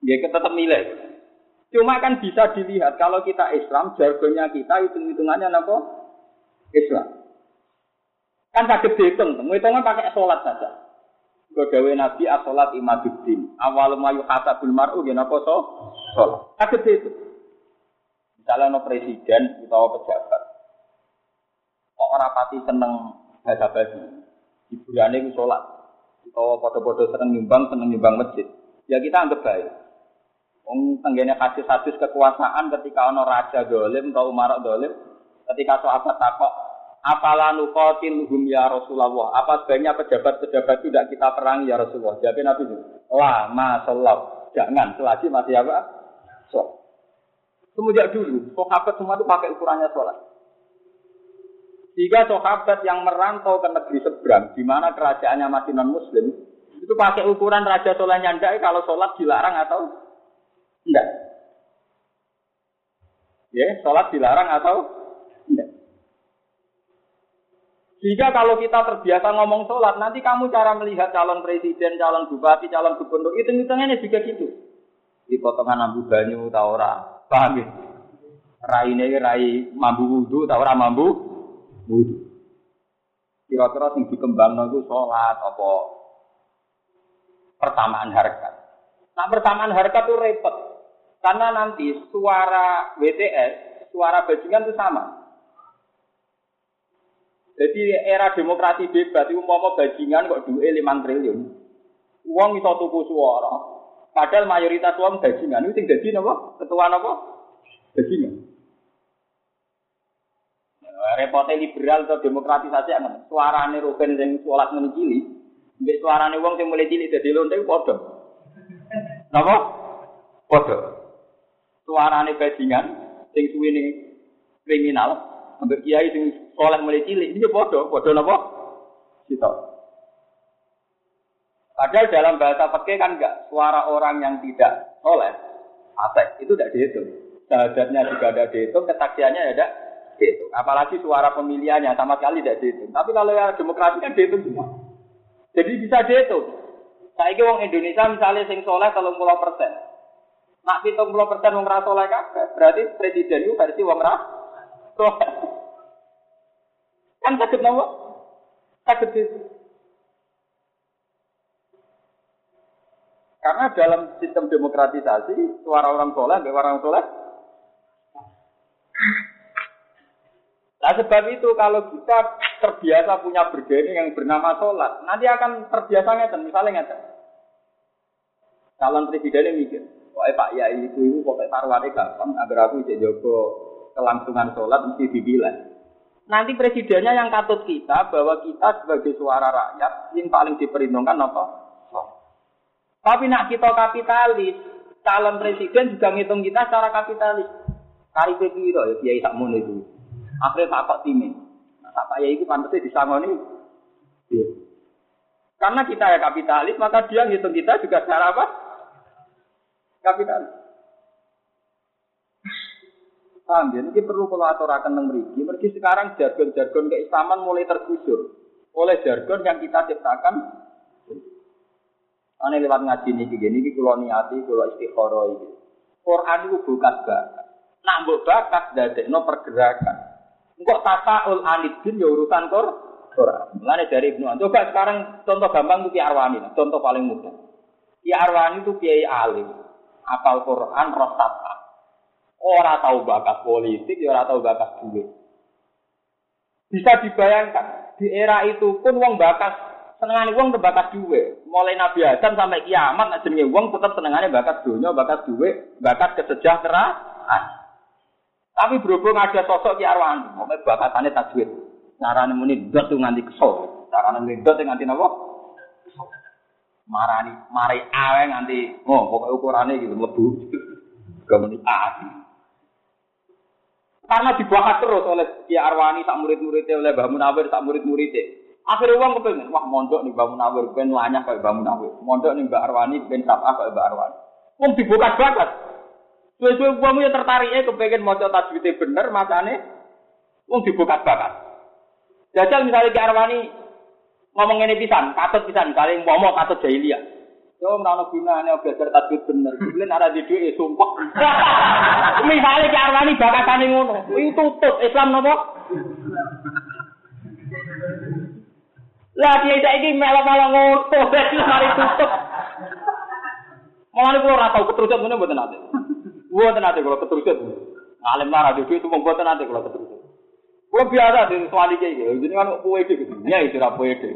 Ya tetap nilai. Cuma kan bisa dilihat kalau kita Islam, jargonnya kita hitung-hitungannya apa? Islam. Kan sakit dihitung, hitungnya pakai sholat saja. Godawe Nabi as-sholat imaduddin. Awal mayu kata bil mar'u ya napa so? Sholat. Sakit dihitung. Misalnya no presiden atau pejabat. Kok orang pati seneng baca basi. Hiburannya itu sholat. Atau foto-foto seneng nyumbang, seneng nyumbang masjid. Ya kita anggap baik. Wong tenggene hadis-hadis kekuasaan ketika ono raja dolim atau umar dolim, ketika sahabat takok, apalah nukotin ya Rasulullah. Apa sebaiknya pejabat-pejabat tidak kita perangi ya Rasulullah? Jadi Nabi itu, lah masalah, jangan selagi masih apa? So. Semenjak dulu, sahabat semua itu pakai ukurannya sholat. Jika sahabat yang merantau ke negeri seberang, di mana kerajaannya masih non Muslim, itu pakai ukuran raja sholatnya ndak kalau sholat dilarang atau Enggak. Ya, sholat dilarang atau enggak? Jika kalau kita terbiasa ngomong sholat, nanti kamu cara melihat calon presiden, calon bupati, calon gubernur, itu hitungannya juga gitu. Di potongan ambu banyu, tau ora. Paham ya? Rai ini rai mambu wudhu, tau ora mambu wudhu. Kira-kira yang dikembang itu sholat, apa pertamaan harkat. Nah pertamaan harkat itu repot. Karena nanti suara WTS, suara bajingan itu sama. Jadi era demokrasi bebas itu mau bajingan kok duit 5 triliun. Uang itu tuku suara. Padahal mayoritas uang bajingan itu tinggal jadi apa? Ketua apa? Bajingan. Nah, repotnya liberal atau demokratisasi kan suarane rugen yang sholat menikili, mbek suarane uang yang mulai cilik jadi lonte padha. Napa? Padha suarane bajingan sing suwene kriminal ambek kiai sing soleh mulai cilik ini padha padha napa kita Padahal dalam bahasa fikih kan enggak suara orang yang tidak soleh atek itu tidak dihitung. Syahadatnya juga tidak dihitung, kesaksiannya ya tidak dihitung. Apalagi suara pemilihannya sama sekali tidak dihitung. Tapi kalau yang demokrasi kan dihitung semua. Jadi bisa dihitung. Saya wong Indonesia misalnya sing soleh kalau persen, Nak pitung puluh persen wong rasa oleh kabeh, berarti presiden itu versi wong rasa. Kan sakit nopo? Sakit itu. Karena dalam sistem demokratisasi, suara orang soleh, orang soleh. Nah sebab itu kalau kita terbiasa punya bergening yang bernama sholat, nanti akan terbiasa ngeten, misalnya ngeten. Calon presidennya mikir, Pokoknya Pak Yai itu itu pokoknya taruhannya gampang agar aku bisa jogo kelangsungan sholat mesti dipilih. Nanti presidennya yang katut kita bahwa kita sebagai suara rakyat yang paling diperhitungkan apa? Tapi nak kita kapitalis, calon presiden juga ngitung kita secara kapitalis. Kari piro ya kiai sakmono itu. Akhirnya tak kok timin. Nah, tak ya itu pantasnya disangoni. Ya. Karena kita ya kapitalis, maka dia ngitung kita juga secara apa? Kapitalis. Paham ya? Ini perlu kalau aturakan tentang meriki. Mergi sekarang jargon-jargon keislaman mulai tergusur oleh jargon yang kita ciptakan. Ane lewat ngaji nih gini, ini kalau niati, kalau istikharah ini. Quran itu bukan bakat. Nak mbok bakat no pergerakan. Engkok ul anidin ya urusan kor. Quran. Dari Ibnu Coba sekarang contoh gampang Ki Arwani, contoh paling mudah. Ki Arwani itu kiai alim, apal Quran, rosata. Orang tahu bakat politik, ya orang tahu bakat duit. Bisa dibayangkan, di era itu pun uang bakat senengane uang bakat duit. Mulai Nabi Adam sampai kiamat nak jenenge uang tetap senengane bakat dunia, bakat duit, bakat kesejahteraan. Tapi berhubung ada sosok Ki Arwani, mau bakatane tajwid. Carane muni dot tuh nganti kesel. Carane muni dot nganti napa? Marani, mari awe nganti oh pokoknya ukurannya gitu mlebu. Kemudian ah. Karena dibahas terus oleh Ki Arwani tak murid-muridnya oleh Mbah Munawir tak murid-muridnya. Akhirnya uang kepengen, wah mondok nih Mbah Munawir, pengen lanyah kayak Mbah Munawir. Mondok nih Mbah Arwani, pengen sabah kayak Mbah Arwani. Uang dibuka banget. Suwe-suwe uang ya tertarik ya kepengen mau tajwidnya bener, makanya uang dibuka banget. Jajal misalnya Ki Arwani ngomong ini pisan, katut pisan, misalnya ngomong katut jahiliyah. Yo ora gunane belajar tajwid bener. Kulen ora di dhuwit sumpah. Misale ki arwani bakatane ngono. Kuwi tutup Islam napa? Lah dia saiki melok-melok ngono, mari tutup. Mulane kula ora tau keterucut ngene mboten ate. Mboten ate kula keterucut. Ngalim lara di dhuwit mboten ate kula keterucut. Kula biasa di suwali iki. Jadi kan kowe iki. Ya iki ora pede.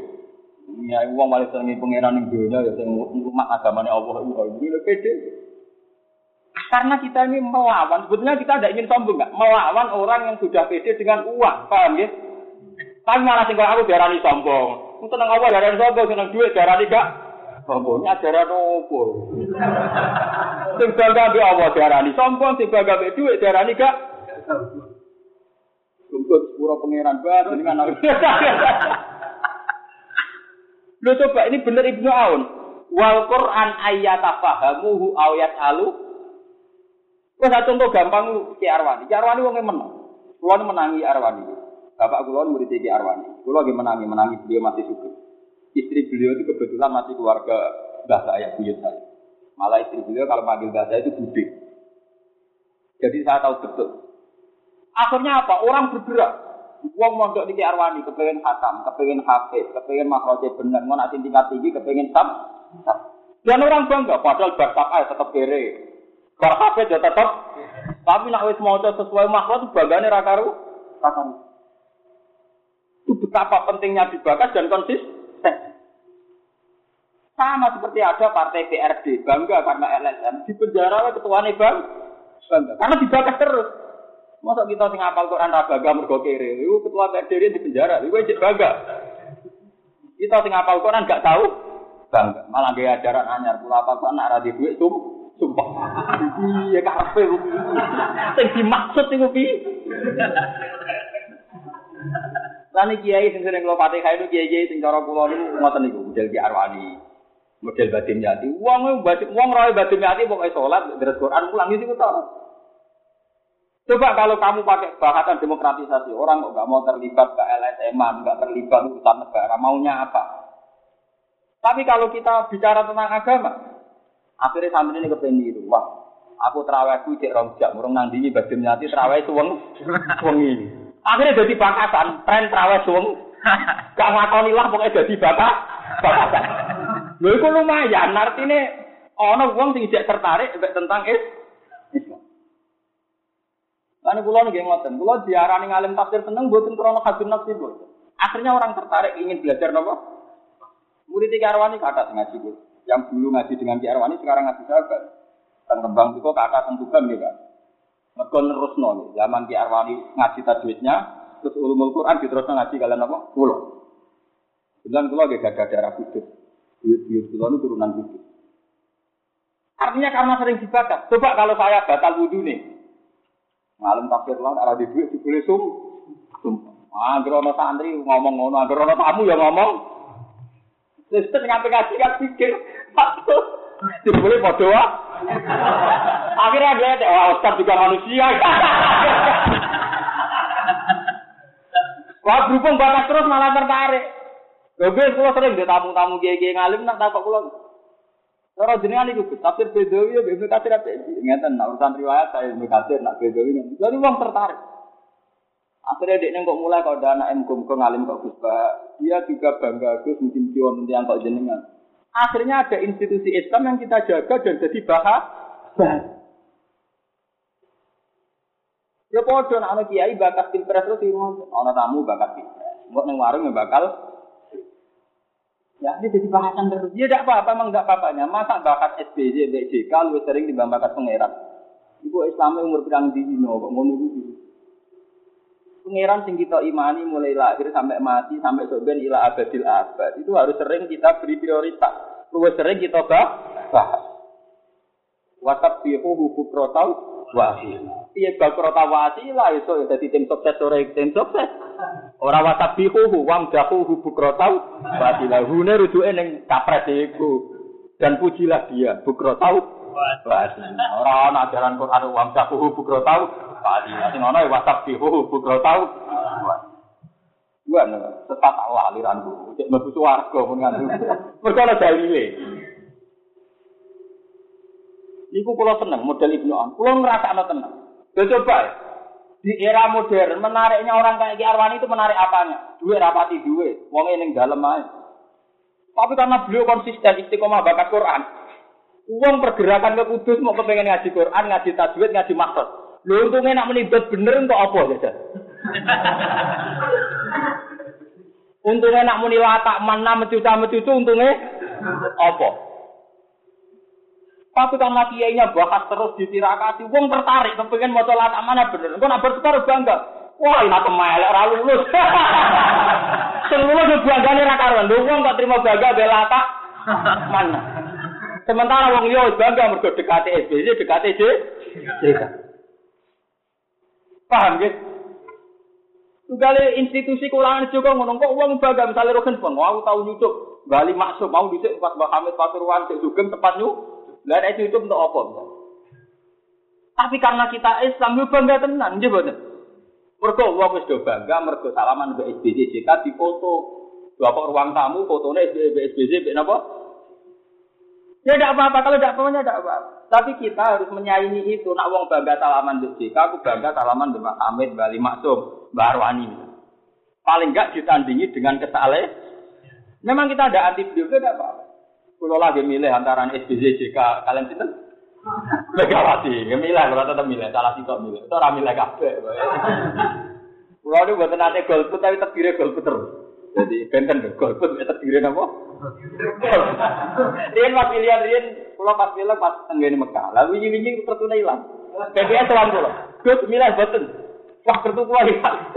Ya wong malah senengi pangeran ning dunya ya sing umat agamane Allah itu ini pede. Karena kita ini melawan, sebetulnya kita tidak ingin sombong enggak? Melawan orang yang sudah pede dengan uang, paham ya? Tapi malah sing aku diarani sombong. Ku tenang apa diarani sombong, seneng duit diarani gak sombong. Ini ajaran opo? Sing bangga mbek Allah diarani sombong, sing bangga mbek duit diarani gak Kumpul sepuro pangeran banget dengan Lo coba ini bener Ibnu Aun. Wal Quran ayat fahamuhu ayat alu. Wes contoh gampang Ki Arwani. Ki Arwani wong menang. Kulo menangi Arwani. Bapak kulo murid Ki Arwani. Kulo lagi menangi, menangi beliau masih suka. Istri beliau itu kebetulan masih keluarga mbah saya, buyut saya. Malah istri beliau kalau manggil mbah saya itu budi. Jadi saya tahu betul. Akhirnya apa? Orang bergerak. Wong mondok niki Arwani kepengen khatam, kepengen hafiz, kepengen makroje bener, mau nanti tingkat tinggi kepengen tam. Dan orang bangga, padahal bapak aja tetap kere. Bar hafiz ya tetap. Tapi nak wis maca sesuai makro itu banggane ra karo Itu betapa pentingnya dibakas dan konsisten. Sama seperti ada partai PRD, bangga karena LSM, di penjara ketuanya bang, bangga. Karena dibakas terus. Masa kita sing apal Quran ra bangga mergo kere. Iku ketua PDRI di penjara, iku cek bangga. Kita sing apal Quran gak tahu bangga. Malah gaya ajaran anyar kula apa kok ra di duit sum sumpah. Iya karepe. Sing dimaksud iku piye? Lan kiai sing sering kula Fatihah itu kiai-kiai sing cara kula niku ngoten niku model Ki Arwani. Model Badim Yati. Wong wong roe Badim Yati pokoke salat, deres Quran pulang itu tau. Coba kalau kamu pakai bahasa demokratisasi, orang kok nggak mau terlibat ke LSM, nggak terlibat urusan negara, maunya apa? Tapi kalau kita bicara tentang agama, akhirnya sampai ini kepenir, wah, aku terawih ku cek rom jam, urung nandingi bagi nyati terawih suweng, suweng ini. Akhirnya jadi bakasan, tren terawih suweng, gak ngakoni lah pokoknya jadi bakas, bakasan. Lho itu lumayan, artinya ono wong sing tertarik tentang Islam. Lalu kulo nih ngoten, kulo diarani ngalim tafsir seneng, buatin krono hadun nafsi. Akhirnya orang tertarik ingin belajar nopo. Murid tiga Arwani kata ngaji. Yang dulu ngaji dengan Ki Arwani sekarang ngaji sahabat. Dan kembang itu kakak tentukan gitu kan. Mergo nerusno zaman Ki Arwani ngaji tajwidnya terus ulumul Quran diterusno ngaji kalian apa? Kulo. Bilang kulo gak ada darah kudus. Buyut-buyut itu turunan kudus. Artinya karena sering dibakat. Coba kalau saya batal wudhu nih. Ngalim tafsir lah, ada di duit dibeli sum. Angger ana santri ngomong ngono, angger tamu ya ngomong. Terus nyampe ngaji kan pikir, dibeli bodoh ah. Akhirnya dia, wah Ustaz juga manusia. Wah berhubung batas terus malah tertarik. Gue kalau sering dia tamu-tamu gege ngalim nak takut pulang. Cara jenengan iku Gus, tafsir Bedawi ya Ibnu Katsir nak urusan riwayat saya Ibnu Katsir nak Bedawi. Jadi wong tertarik. Akhirnya dia kok mulai kalau ada anak emkum kok ngalim kok Gus dia juga bangga Gus mungkin kion nanti yang kok jenengan. Akhirnya ada institusi Islam yang kita jaga dan jadi bahagia. Ya podo nak ana kiai bakat pilpres terus ana tamu bakat pilpres. Mbok ning warung ya bakal Ya, ini jadi bahasan terus. Ya tidak apa-apa, memang tidak apa-apanya. Masa bakat SBJ, BJK, lebih sering dibanding bakat pangeran. Ibu Islamnya umur berang di Hino, kok ngono itu. Pangeran sing kita imani mulai lahir sampai mati, sampai soben ila abadil abad. Itu harus sering kita beri prioritas. Lebih sering kita bahas. Wasab bihu hukum protau wasila. Iya bal protau wasila, itu jadi tim sukses, sore tim sukses. Ora wasabihu wam dahu bukrotau wasila. Hune rujuke ning kapres iku. Dan pujilah dia bukrotau wasila. Ora ana ajaran Quran wam dahu bukrotau wasila. Sing ana wasabihu bukrotau Gua tetap Allah aliranku. Cek mlebu swarga mun ngandung. Mergo ana dalile. Niku kula seneng model Ibnu An. Kula ngrasakno tenang. Coba di era modern menariknya orang kayak Ki Arwani itu menarik apanya? Duit rapati duit, wong ning dalem ae. Tapi karena beliau konsisten istiqomah bakat Quran, uang pergerakan ke Kudus mau kepengen ngaji Quran, ngaji tajwid, ngaji maksud. Lu untungnya nak menibet bener untuk apa saja? untungnya nak muni latak mana mencuca mencucu untungnya apa? Tapi karena kiainya bahas terus ditirakati, wong tertarik, kepengen mau latak mana bener. Engkau nak bertukar bangga. Wah, ini aku melek, ora lulus. Sing lulus yo banggane ra karuan. Lho wong kok terima bangga be latak mana. Sementara wong liya bangga mergo dekate SBC, dekate J. Paham ya? Tugale institusi kulangan juga ngono kok wong bangga misalnya roken pun, aku tahu nyucuk Bali maksud mau dhisik pas Mbak Hamid Pasuruan sik sugeng tepat nyuk. Lah itu itu untuk apa? Tapi karena kita Islam yo bangga tenan, nggih mboten. Mergo wong wis do bangga mergo salaman mbek SBC JK difoto. Bapak ruang tamu fotone SBC mbek napa? Ya tidak apa-apa, kalau tidak apa-apa, tidak apa-apa. Tapi kita harus menyaingi itu. Nak wong bangga salaman mbek JK, aku bangga salaman mbek Pak Hamid, Bali Maksum, Mbak Arwani. Paling enggak ditandingi dengan kesale. Memang kita ada anti beliau, tidak apa-apa. Kalau lagi milih antara SBC, JK, kalian itu Megawati, milih, kalau tetap milih, salah sih kok milih. Itu orang milih kafe. Kalau ini buat nanti golput, tapi terdiri golput terus. Jadi benten deh, golput ya terdiri apa? Rian pas pilihan Rian, kalau pas pilih pas tenggene Mekah, lalu ini ini tertunda hilang. PPS tuan pulau, gus milih beten. Wah kertu kuah hilang.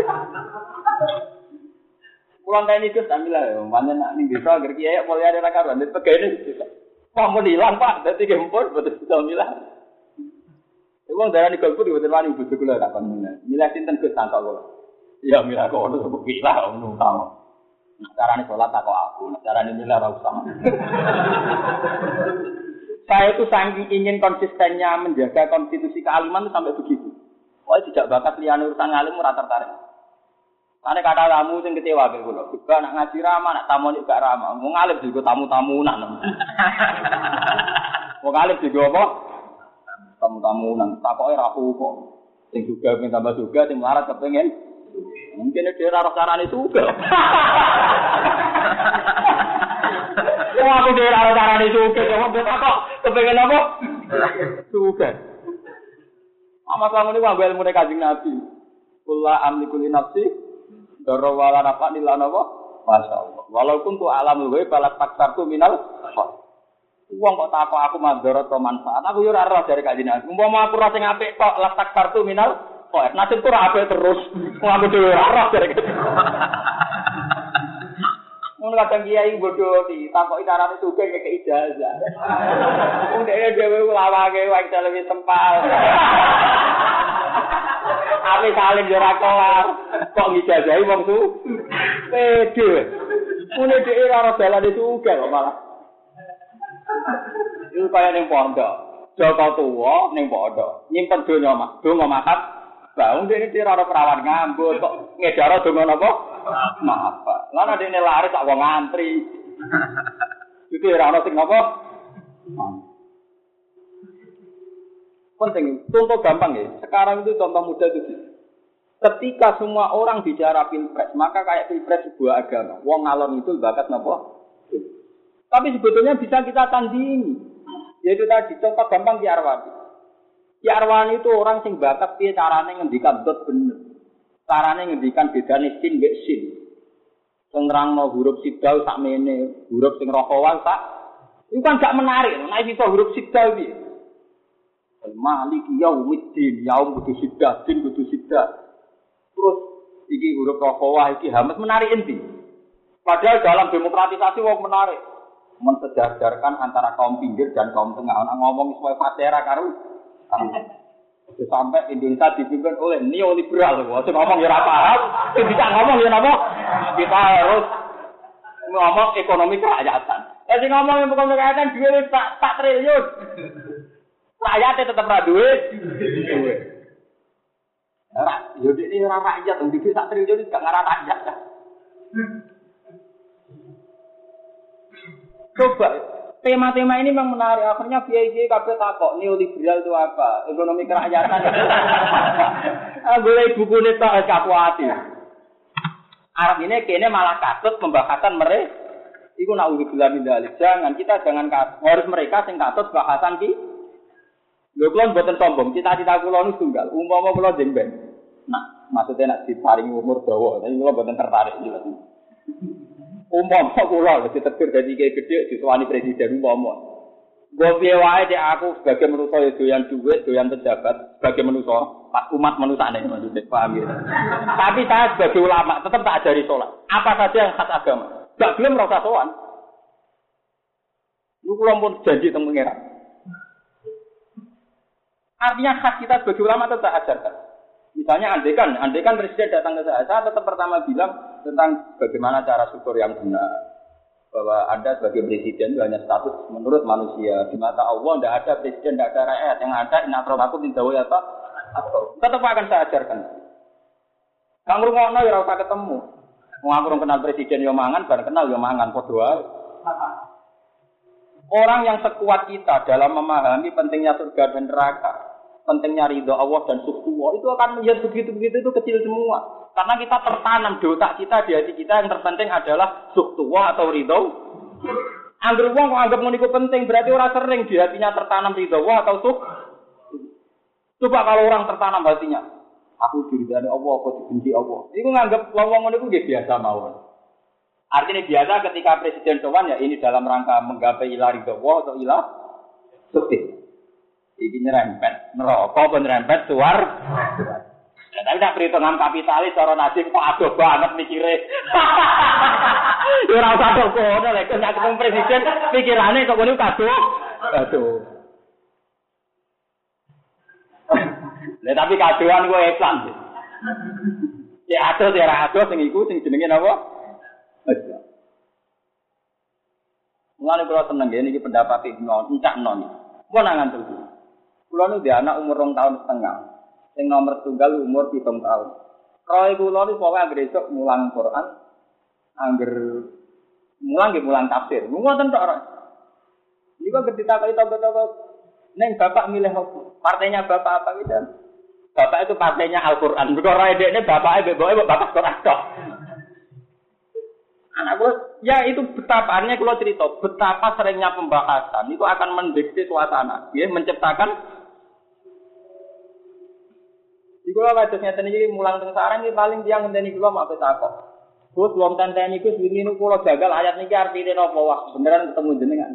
Pulang kayak ini gus ambil lah, mana nak nih bisa agar kiai mulai ada rakaran, itu pegawai ini. Wah mau hilang pak, jadi gempur betul betul milah. Uang darah di golput betul wani bujuk gula tak milah. Milah sinten gus santok gula. Ya milah kok udah sebut milah om tahu. Cara nih sholat tak kok aku, cara nih milah rau sama. Saya itu saking ingin konsistennya menjaga konstitusi kealiman itu sampai begitu. Oh tidak bakat liane urusan ngalim ora tertarik. Karena kata tamu sing kecewa ke kula. Juga nak ngaji ramah, nak tamu juga ramah. Mau ngalih juga tamu-tamunan. Mau ngalih juga apa? Tamu-tamunan. Takoke rapu kok. Sing juga pengen tambah juga, sing melarat kepengen. Mungkin dia raro carane juga. Oh aku dia raro carane juga. Coba kita kok kepengen apa? Juga. Ama kamu ini wabel mulai kajing nabi. Kula amlikul nafsi Doro wala rafa nila nopo? Masya Allah. Walaupun tu alam luwe balat paksar tu minal Uang kok takok aku mandorot atau manfaat. Aku roh dari kajian aku. Umpama aku ora sing apik kok lah tak kartu minal kok nasib tuh apik terus. Wong aku dhewe ora roh dari Mun kadang kiai bodoh di takok carane suke ke ijazah. Wong dhewe dhewe lawake wae lebih tempal. Ame salim yo kelar. Kok ngijazahi wong tu? Pede. Mune dhewe ora itu kok malah. Iku kaya ning pondok. Joko tuwa ning pondok. Nyimpen donya mak, donga makat. Baung dene iki ora perawan ngambut kok ngedaro donga napa? Maaf. Lan adene laris tak wong ngantri. Iki ora ono sing napa? Penting, contoh gampang ya. Sekarang itu contoh mudah itu. Ketika semua orang bicara pilpres, maka kayak pilpres sebuah agama. Wong ngalon itu bakat napa? Tapi sebetulnya bisa kita tandingi. Yaitu tadi contoh gampang di Arwani. Di Arwani itu orang sing bakat piye carane ngendikan dot bener. Carane ngendikan bedane sin mbek sin. Sing nerangno huruf sidal sak mene, huruf sing rokowan sak. Itu kan gak menarik. Nah itu huruf sidal piye? Malik yaumiddin, yaum kudu sidah, din kudu sidah. Terus iki huruf rokowa, iki hamas menarik inti. Padahal dalam demokratisasi wong menarik. Mensejajarkan antara kaum pinggir dan kaum tengah. Orang ngomong supaya fatera karu. Sampai Indonesia dipimpin oleh neoliberal. Waktu ngomong ya paham, bisa ngomong ya apa? Kita harus ngomong ekonomi kerakyatan. Jadi ngomong yang bukan kerakyatan, duit tak triliun. Rakyatnya tetap ra duwe. Ora, yo ini ora rakyat, dikit sak triliun gak ngarah rakyat. Coba tema-tema ini memang menarik. Akhirnya biaya kabeh takok neoliberal itu apa? Ekonomi kerakyatan. ah, boleh buku ini tak aku hati. Arab ini kayaknya malah katut pembahasan mereka. Iku nak udah bilang Jangan kita jangan harus mereka sing katut bahasan ki. Lho kula mboten sombong, cita-cita kula niku tunggal. Umpama kula jeng ben. Nah, maksudnya nak diparingi umur dawa, tapi kula mboten tertarik jelas. Umpama kula wis ditegur dadi kiai gedhe disuwani presiden umpama. Gue piye wae dek aku sebagai manusia ya doyan duit, doyan pejabat, sebagai manusia, pak umat manusia nih maksudnya, paham ya? Tapi saya sebagai ulama tetap tak ajari sholat. Apa saja yang khas agama, gak belum rasa sowan. Lu pun janji temu pengiran. Artinya hak kita sebagai ulama tetap ajarkan. Misalnya andekan, andekan presiden datang ke saya, saya tetap pertama bilang tentang bagaimana cara syukur yang benar. Bahwa Anda sebagai presiden itu hanya status menurut manusia. Di mata Allah tidak ada presiden, tidak ada rakyat. Yang ada inatron aku tidak ya apa? Tetap akan saya ajarkan. Kamu rumah ya rasa ketemu. Mau aku kenal presiden yo mangan, bareng kenal yo mangan, podoa. Orang yang sekuat kita dalam memahami pentingnya surga dan neraka, pentingnya ridho Allah dan suhu itu akan menjadi begitu-begitu itu kecil semua. Karena kita tertanam di otak kita, di hati kita yang terpenting adalah suhu atau ridho. Angger wong kok anggap ngono penting, berarti orang sering di hatinya tertanam ridho Allah atau suh. Coba kalau orang tertanam hatinya, aku diridani Allah, aku dibenci Allah. Itu nganggap wong ngono iku biasa mawon. Artinya biasa ketika Presiden Sowan ya ini dalam rangka menggapai ilah ridho Allah atau ilah suh. Iki nyerempet neraka apa nyerempet suar. Ya, tapi nak perhitungan kapitalis cara nasib kok adoh banget mikire. Ya ora usah kok ngono lek nek ketemu presiden pikirane kok ngono kado. Aduh. Lah tapi kadoan gue Islam. Ya adoh ya adoh sing iku sing jenenge napa? Islam. Mulane seneng ya niki pendapat Ibnu Encak Non. Kok nangan terus. Kulo nu dia anak umur rong tahun setengah. Yang nomor tunggal umur hitung tahun. Roy kulo nu pokoknya angger esok mulang Quran, angger mulang gitu mulang tafsir. Ngoten tok orang. Ini kok ketika kali tahu-tahu Neng bapak milih? Partainya bapak apa gitu? Bapak itu partainya Al-Quran. Bukan dia ini bapaknya bapaknya bapak Quran tok. Anak gue, ya itu betapa, artinya kalau cerita, betapa seringnya pembahasan itu akan mendikte suasana, ya, menciptakan kula kados ngeten iki mulang teng sarang iki paling tiyang ngenteni kula mak takok. Gus wong tenteni iku wingi niku kula jagal ayat niki artine napa wah beneran ketemu jenengan.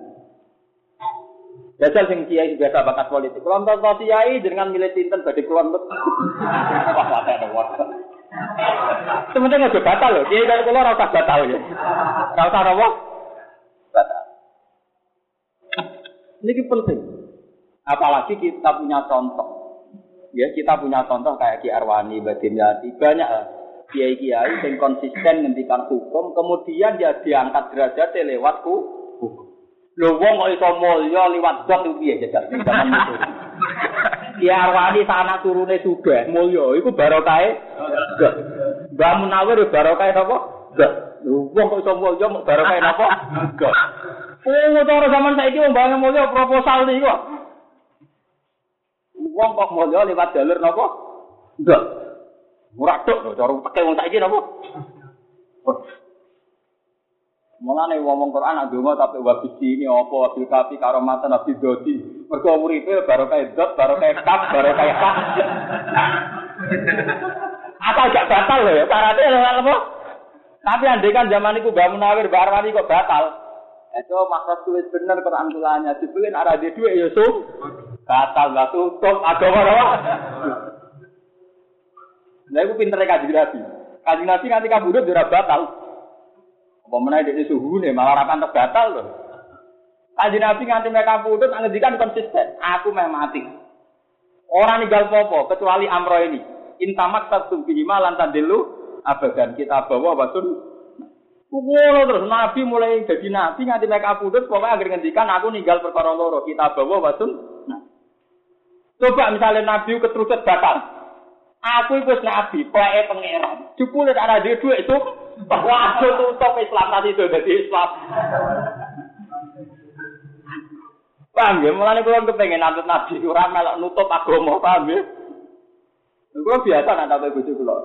Jajal sing kiai biasa bakat politik. Kelompok kiai dengan milih sinten badhe kelompok. Wah, wadah ada wadah. Sementara nggak batal loh. Kiai dari kulo rasa batal ya. Rasa apa? Batal. Ini penting. Apalagi kita punya contoh. Ya, kita punya contoh kayak Ki Arwani, Badim Yati, banyak lah. Kiai-kiai yang konsisten ngendikan hukum, kemudian dia diangkat derajat lewat hukum. Lho wong kok iso mulya liwat zat itu piye jajal zaman itu. Ki Arwani sana turune sugih mulya iku barokahe zat. Mbah Munawir barokahe napa? Zat. Lho wong kok iso mulya barokahe napa? Zat. Oh, cara zaman saiki wong bangun mulya proposal niku. Wong kok mulya liwat jalur napa? Zat. Murah tok cara teke wong saiki napa? Mulane ngomong Quran nak donga tapi wabi ini apa wabil kafi karomatan nabi dodi. Mergo uripe barokah dot, barokah kaf, barokah kaf. Apa gak batal lho ya? Syaratnya apa? Tapi andai kan zaman itu Mbak Munawir, Mbak Arwani kok batal. Itu maksud tulis bener Quran tulanya. Dibeliin arah di duit ya sum. Batal gak tutup agama apa? Nah itu pinternya kaji Nabi. Kaji Nabi nanti kabudut jurah batal. Apa meneh di suhu nih malah rakan terbatal loh. Kaji Nabi nganti mereka putus ngendikan konsisten. Aku meh mati. Orang ninggal popo kecuali Amro ini. Intamat satu bima lantan dulu abadan kita bawa basun. Kukulo terus Nabi mulai jadi Nabi nganti mereka putus pokoknya agar ngendikan aku ninggal perkara loro kita bawa basun. Coba misalnya Nabi keterusan batal. Aku itu Nabi, pleke pangeran. Jupule ada dia duit itu Wah, tutup Islam tadi itu jadi Islam. Paham ya? Mulanya kalau kepengen nantut nabi, orang melok nutup agama, paham ya? Kalau biasa nak tahu ibu kulo.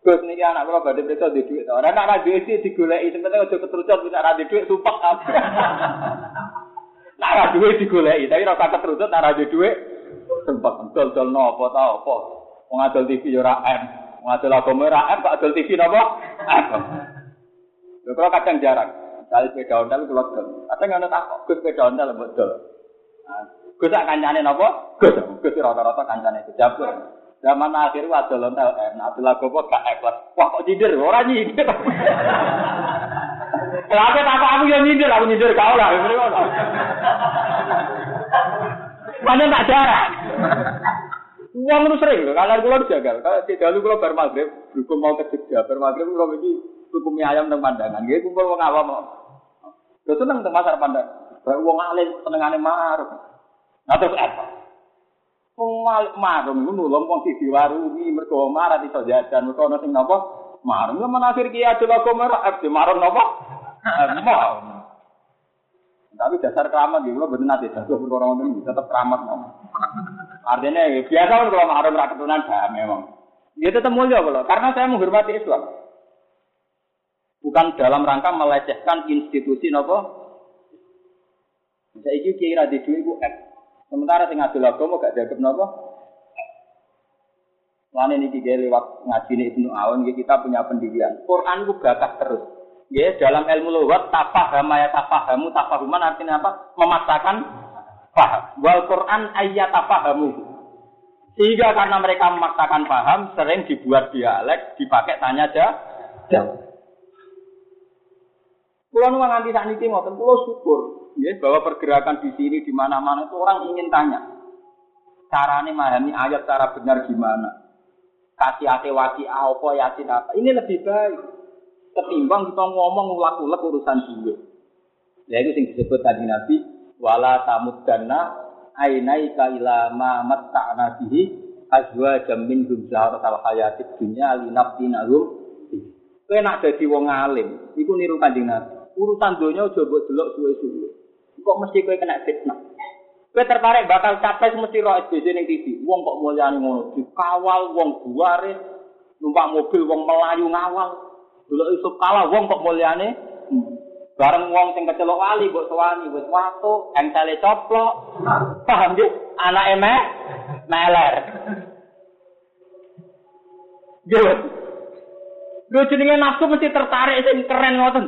Gus niki anak kulo badhe periksa di duit. Ora nak ra duit sih digoleki, penting aja keterucut bisa ra duit sumpek kabeh. Nak ra duit digoleki, tapi ora keterucut nak ra duit sumpek dol-dol nopo ta apa. Wong adol TV yo ra M. Ngadol agama ra F, kok adol TV napa? F. Lho kalau kadang jarang. Kali sepeda ontel kula dol. Kadang ngono tak Gus sepeda ontel mbok dol. Gus sak kancane napa? Gus. Gus rata-rata kancane kejabur. Zaman akhir adol ontel F, adol agama gak F. Wah kok nyindir, ora nyindir. Kenapa tak aku yang nyindir, aku nyindir kau lah. Banyak tak jarang. Uang itu sering kalau kulo dijagal. Kalau tidak lalu kulo bar maghrib, berhubung mau ke Jogja, bar maghrib kulo ini cukup mie ayam tentang pandangan. Gitu kumpul wong awam mau. Lo seneng tentang pasar pandangan. Baru wong alim senengane marung. Nah terus apa? Wong marung itu nulung wong sisi warungi, mergo marah iso jajan, mergo ana sing napa? Marung. Lah menafir ki adil agama ra di marung napa? Mau. Tapi dasar keramat gitu, lo bener nanti jatuh perkara ngono tetap keramat mau. Artinya ya, biasa kan kalau mahram rakyat keturunan dah memang. Dia tetap mulia kalau karena saya menghormati Islam. Bukan dalam rangka melecehkan institusi nopo. Bisa iki kiai ra di duit F. Sementara sing ngadil agama gak dianggap nopo. Lan ini kiai lewat ngaji Ibnu Aun kita punya pendidikan. Quran itu bakat terus. Ya, dalam ilmu lughat tafaham ya tafahamu tafahuman artinya apa? Memaksakan paham. Wal Quran ayat tafahamu. Sehingga karena mereka memaksakan paham, sering dibuat dialek, dipakai tanya jawab. Pulau nuang anti saat ini ngoten, pulau syukur, ya, bahwa pergerakan di sini di mana-mana itu orang ingin tanya, caranya memahami ayat cara benar gimana, kasih hati wasi apa yasin apa, ini lebih baik ketimbang kita ngomong ulak-ulak urusan duit. Ya itu yang disebut tadi Nabi, wala tamuddanna ainaika ila ma matta'na bihi azwajam min hum zaharatal hayatid dunya linaftinahum kowe nak dadi wong alim iku niru kanjeng Nabi. Urusan donya aja mbok delok suwe-suwe kok mesti kowe kena fitnah? Kowe tertarik bakal capres mesti ro SBC ning TV. Wong kok mulyane ngono? Dikawal wong buare numpak mobil wong melayu ngawal delok iso kalah wong kok mulyane Bareng wong sing kecelok wali mbok sowani wis watu, engsele coplok. Paham nggih? Anake meh meler. Nggih. Lho jenenge nafsu mesti tertarik sing keren ngoten.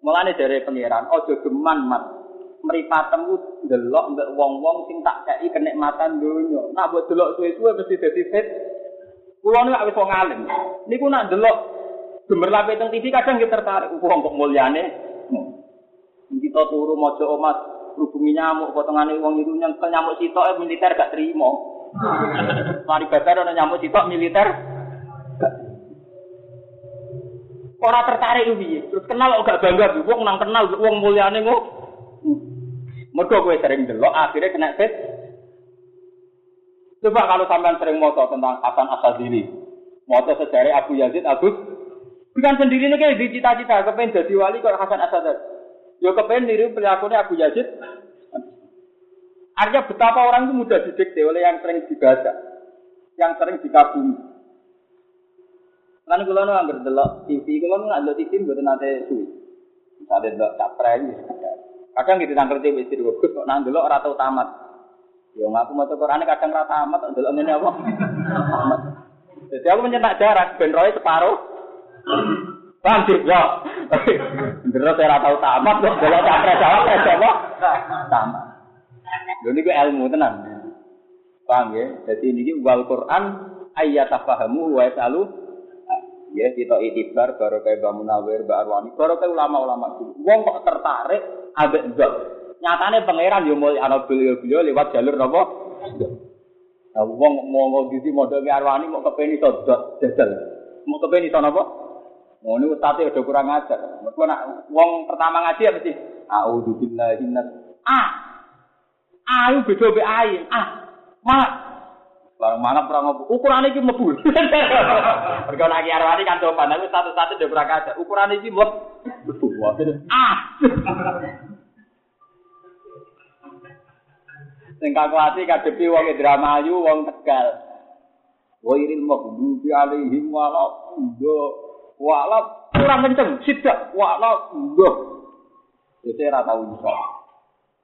Mulane dari pangeran, ojo geman mat. mripatem ku delok mbek wong-wong sing tak kei kenikmatan donya. Nak mbok delok suwe-suwe mesti dadi fit. Kulo niku wis wong alim. Niku nak delok gemerlape teng TV kadang kita tertarik wong kok mulyane. Kita turu maca omas hubungi nyamuk potongane wong itu yang nyamuk sitok militer gak terima. Mari bakar ana nyamuk sitok militer Ora tertarik ku piye? Terus kenal kok gak bangga wong nang kenal wong mulyane kok. Mergo kowe sering delok akhirnya kena fit. Coba kalau sampean sering moto tentang Hasan Asadili, moto sejarah Abu Yazid Agus, bukan sendiri nih kayak cita-cita kepengen jadi wali kok Hasan Asadili. Yo kepengen niru perilakunya Abu Yazid. Artinya betapa orang itu mudah didikte oleh yang sering dibaca, yang sering dikagumi. Lan kula nu anggere TV, kula nu ndelok TV mboten nate suwi. Misalnya delok capres Kadang gitu nangker TV istri gue, kok nang delok ora tau tamat. Ya ngaku maca Qur'ane kadang ora tamat, delok ngene apa? Jadi aku mencetak jarak ben roe separuh. Paham sih, ya. Bener ora tau tamat kok delok capres jawab apa? Tamat. Lho niku ilmu tenan. Paham ya? Jadi ini wal Quran ayat tafahamu wa yasalu Ya, kita itibar baru kayak Mbak Munawir, baru kayak ulama-ulama dulu. Wong kok tertarik, abek zat. Nyatane pangeran yo mulai ana beliau beliau lewat jalur napa? Nah, wong mau mau di model Arwani mau kepeni zat jajal. Mau kepeni to napa? Mau ini ustadz udah kurang ajar. Mereka nak wong pertama ngaji ya mesti. A'udzubillahi Ah, ayo beda be ayin. Ah, malah Barang mana perang ngopo? Ukuran iki mlebu. Mergo nek arwani kan coba aku satu-satu dhe berangkat. Ukuran iki mlebu. Ah. Sing kalkulasi kadepi wong Indramayu, wong Tegal. Wa iril maghdubi alaihim wala wala kurang kenceng, sidak wala nggih. Itu ora tau iso.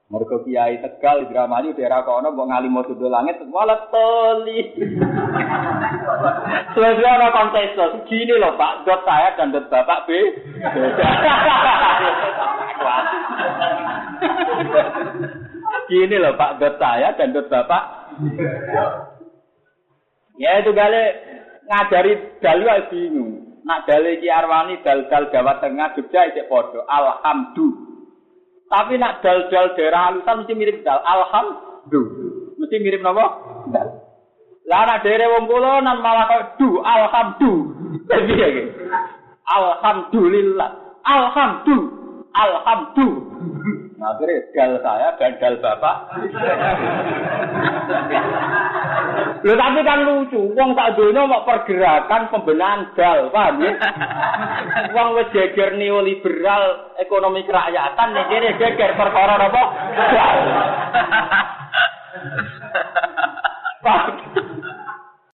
Mereka kiai tegal Indramayu daerah kono mbok mau sudul langit malah toli. Selesai ada kontes gini loh Pak, dot saya dan dot Bapak B. Gini loh Pak, dot saya dan dot Bapak. Ya itu gale ngajari dalu bingung. Nak dalil Ki Arwani dal-dal Jawa Tengah Jogja itu podo. Alhamdulillah. Tapi nak dal-dal daerah halusan mesti mirip dal. Alhamdulillah. Mesti mirip napa? Dal. Lah nak daerah wong kula nan malah kok du alhamdulillah. Jadi ya Alhamdulillah. Alhamdulillah. Alhamdulillah. Akhirnya dal saya dan dal bapak. Lho tapi kan lucu, wong tak donya mau pergerakan pembenahan dal, paham ya? Wong wis geger neoliberal ekonomi kerakyatan nek kene geger perkara apa? Dal.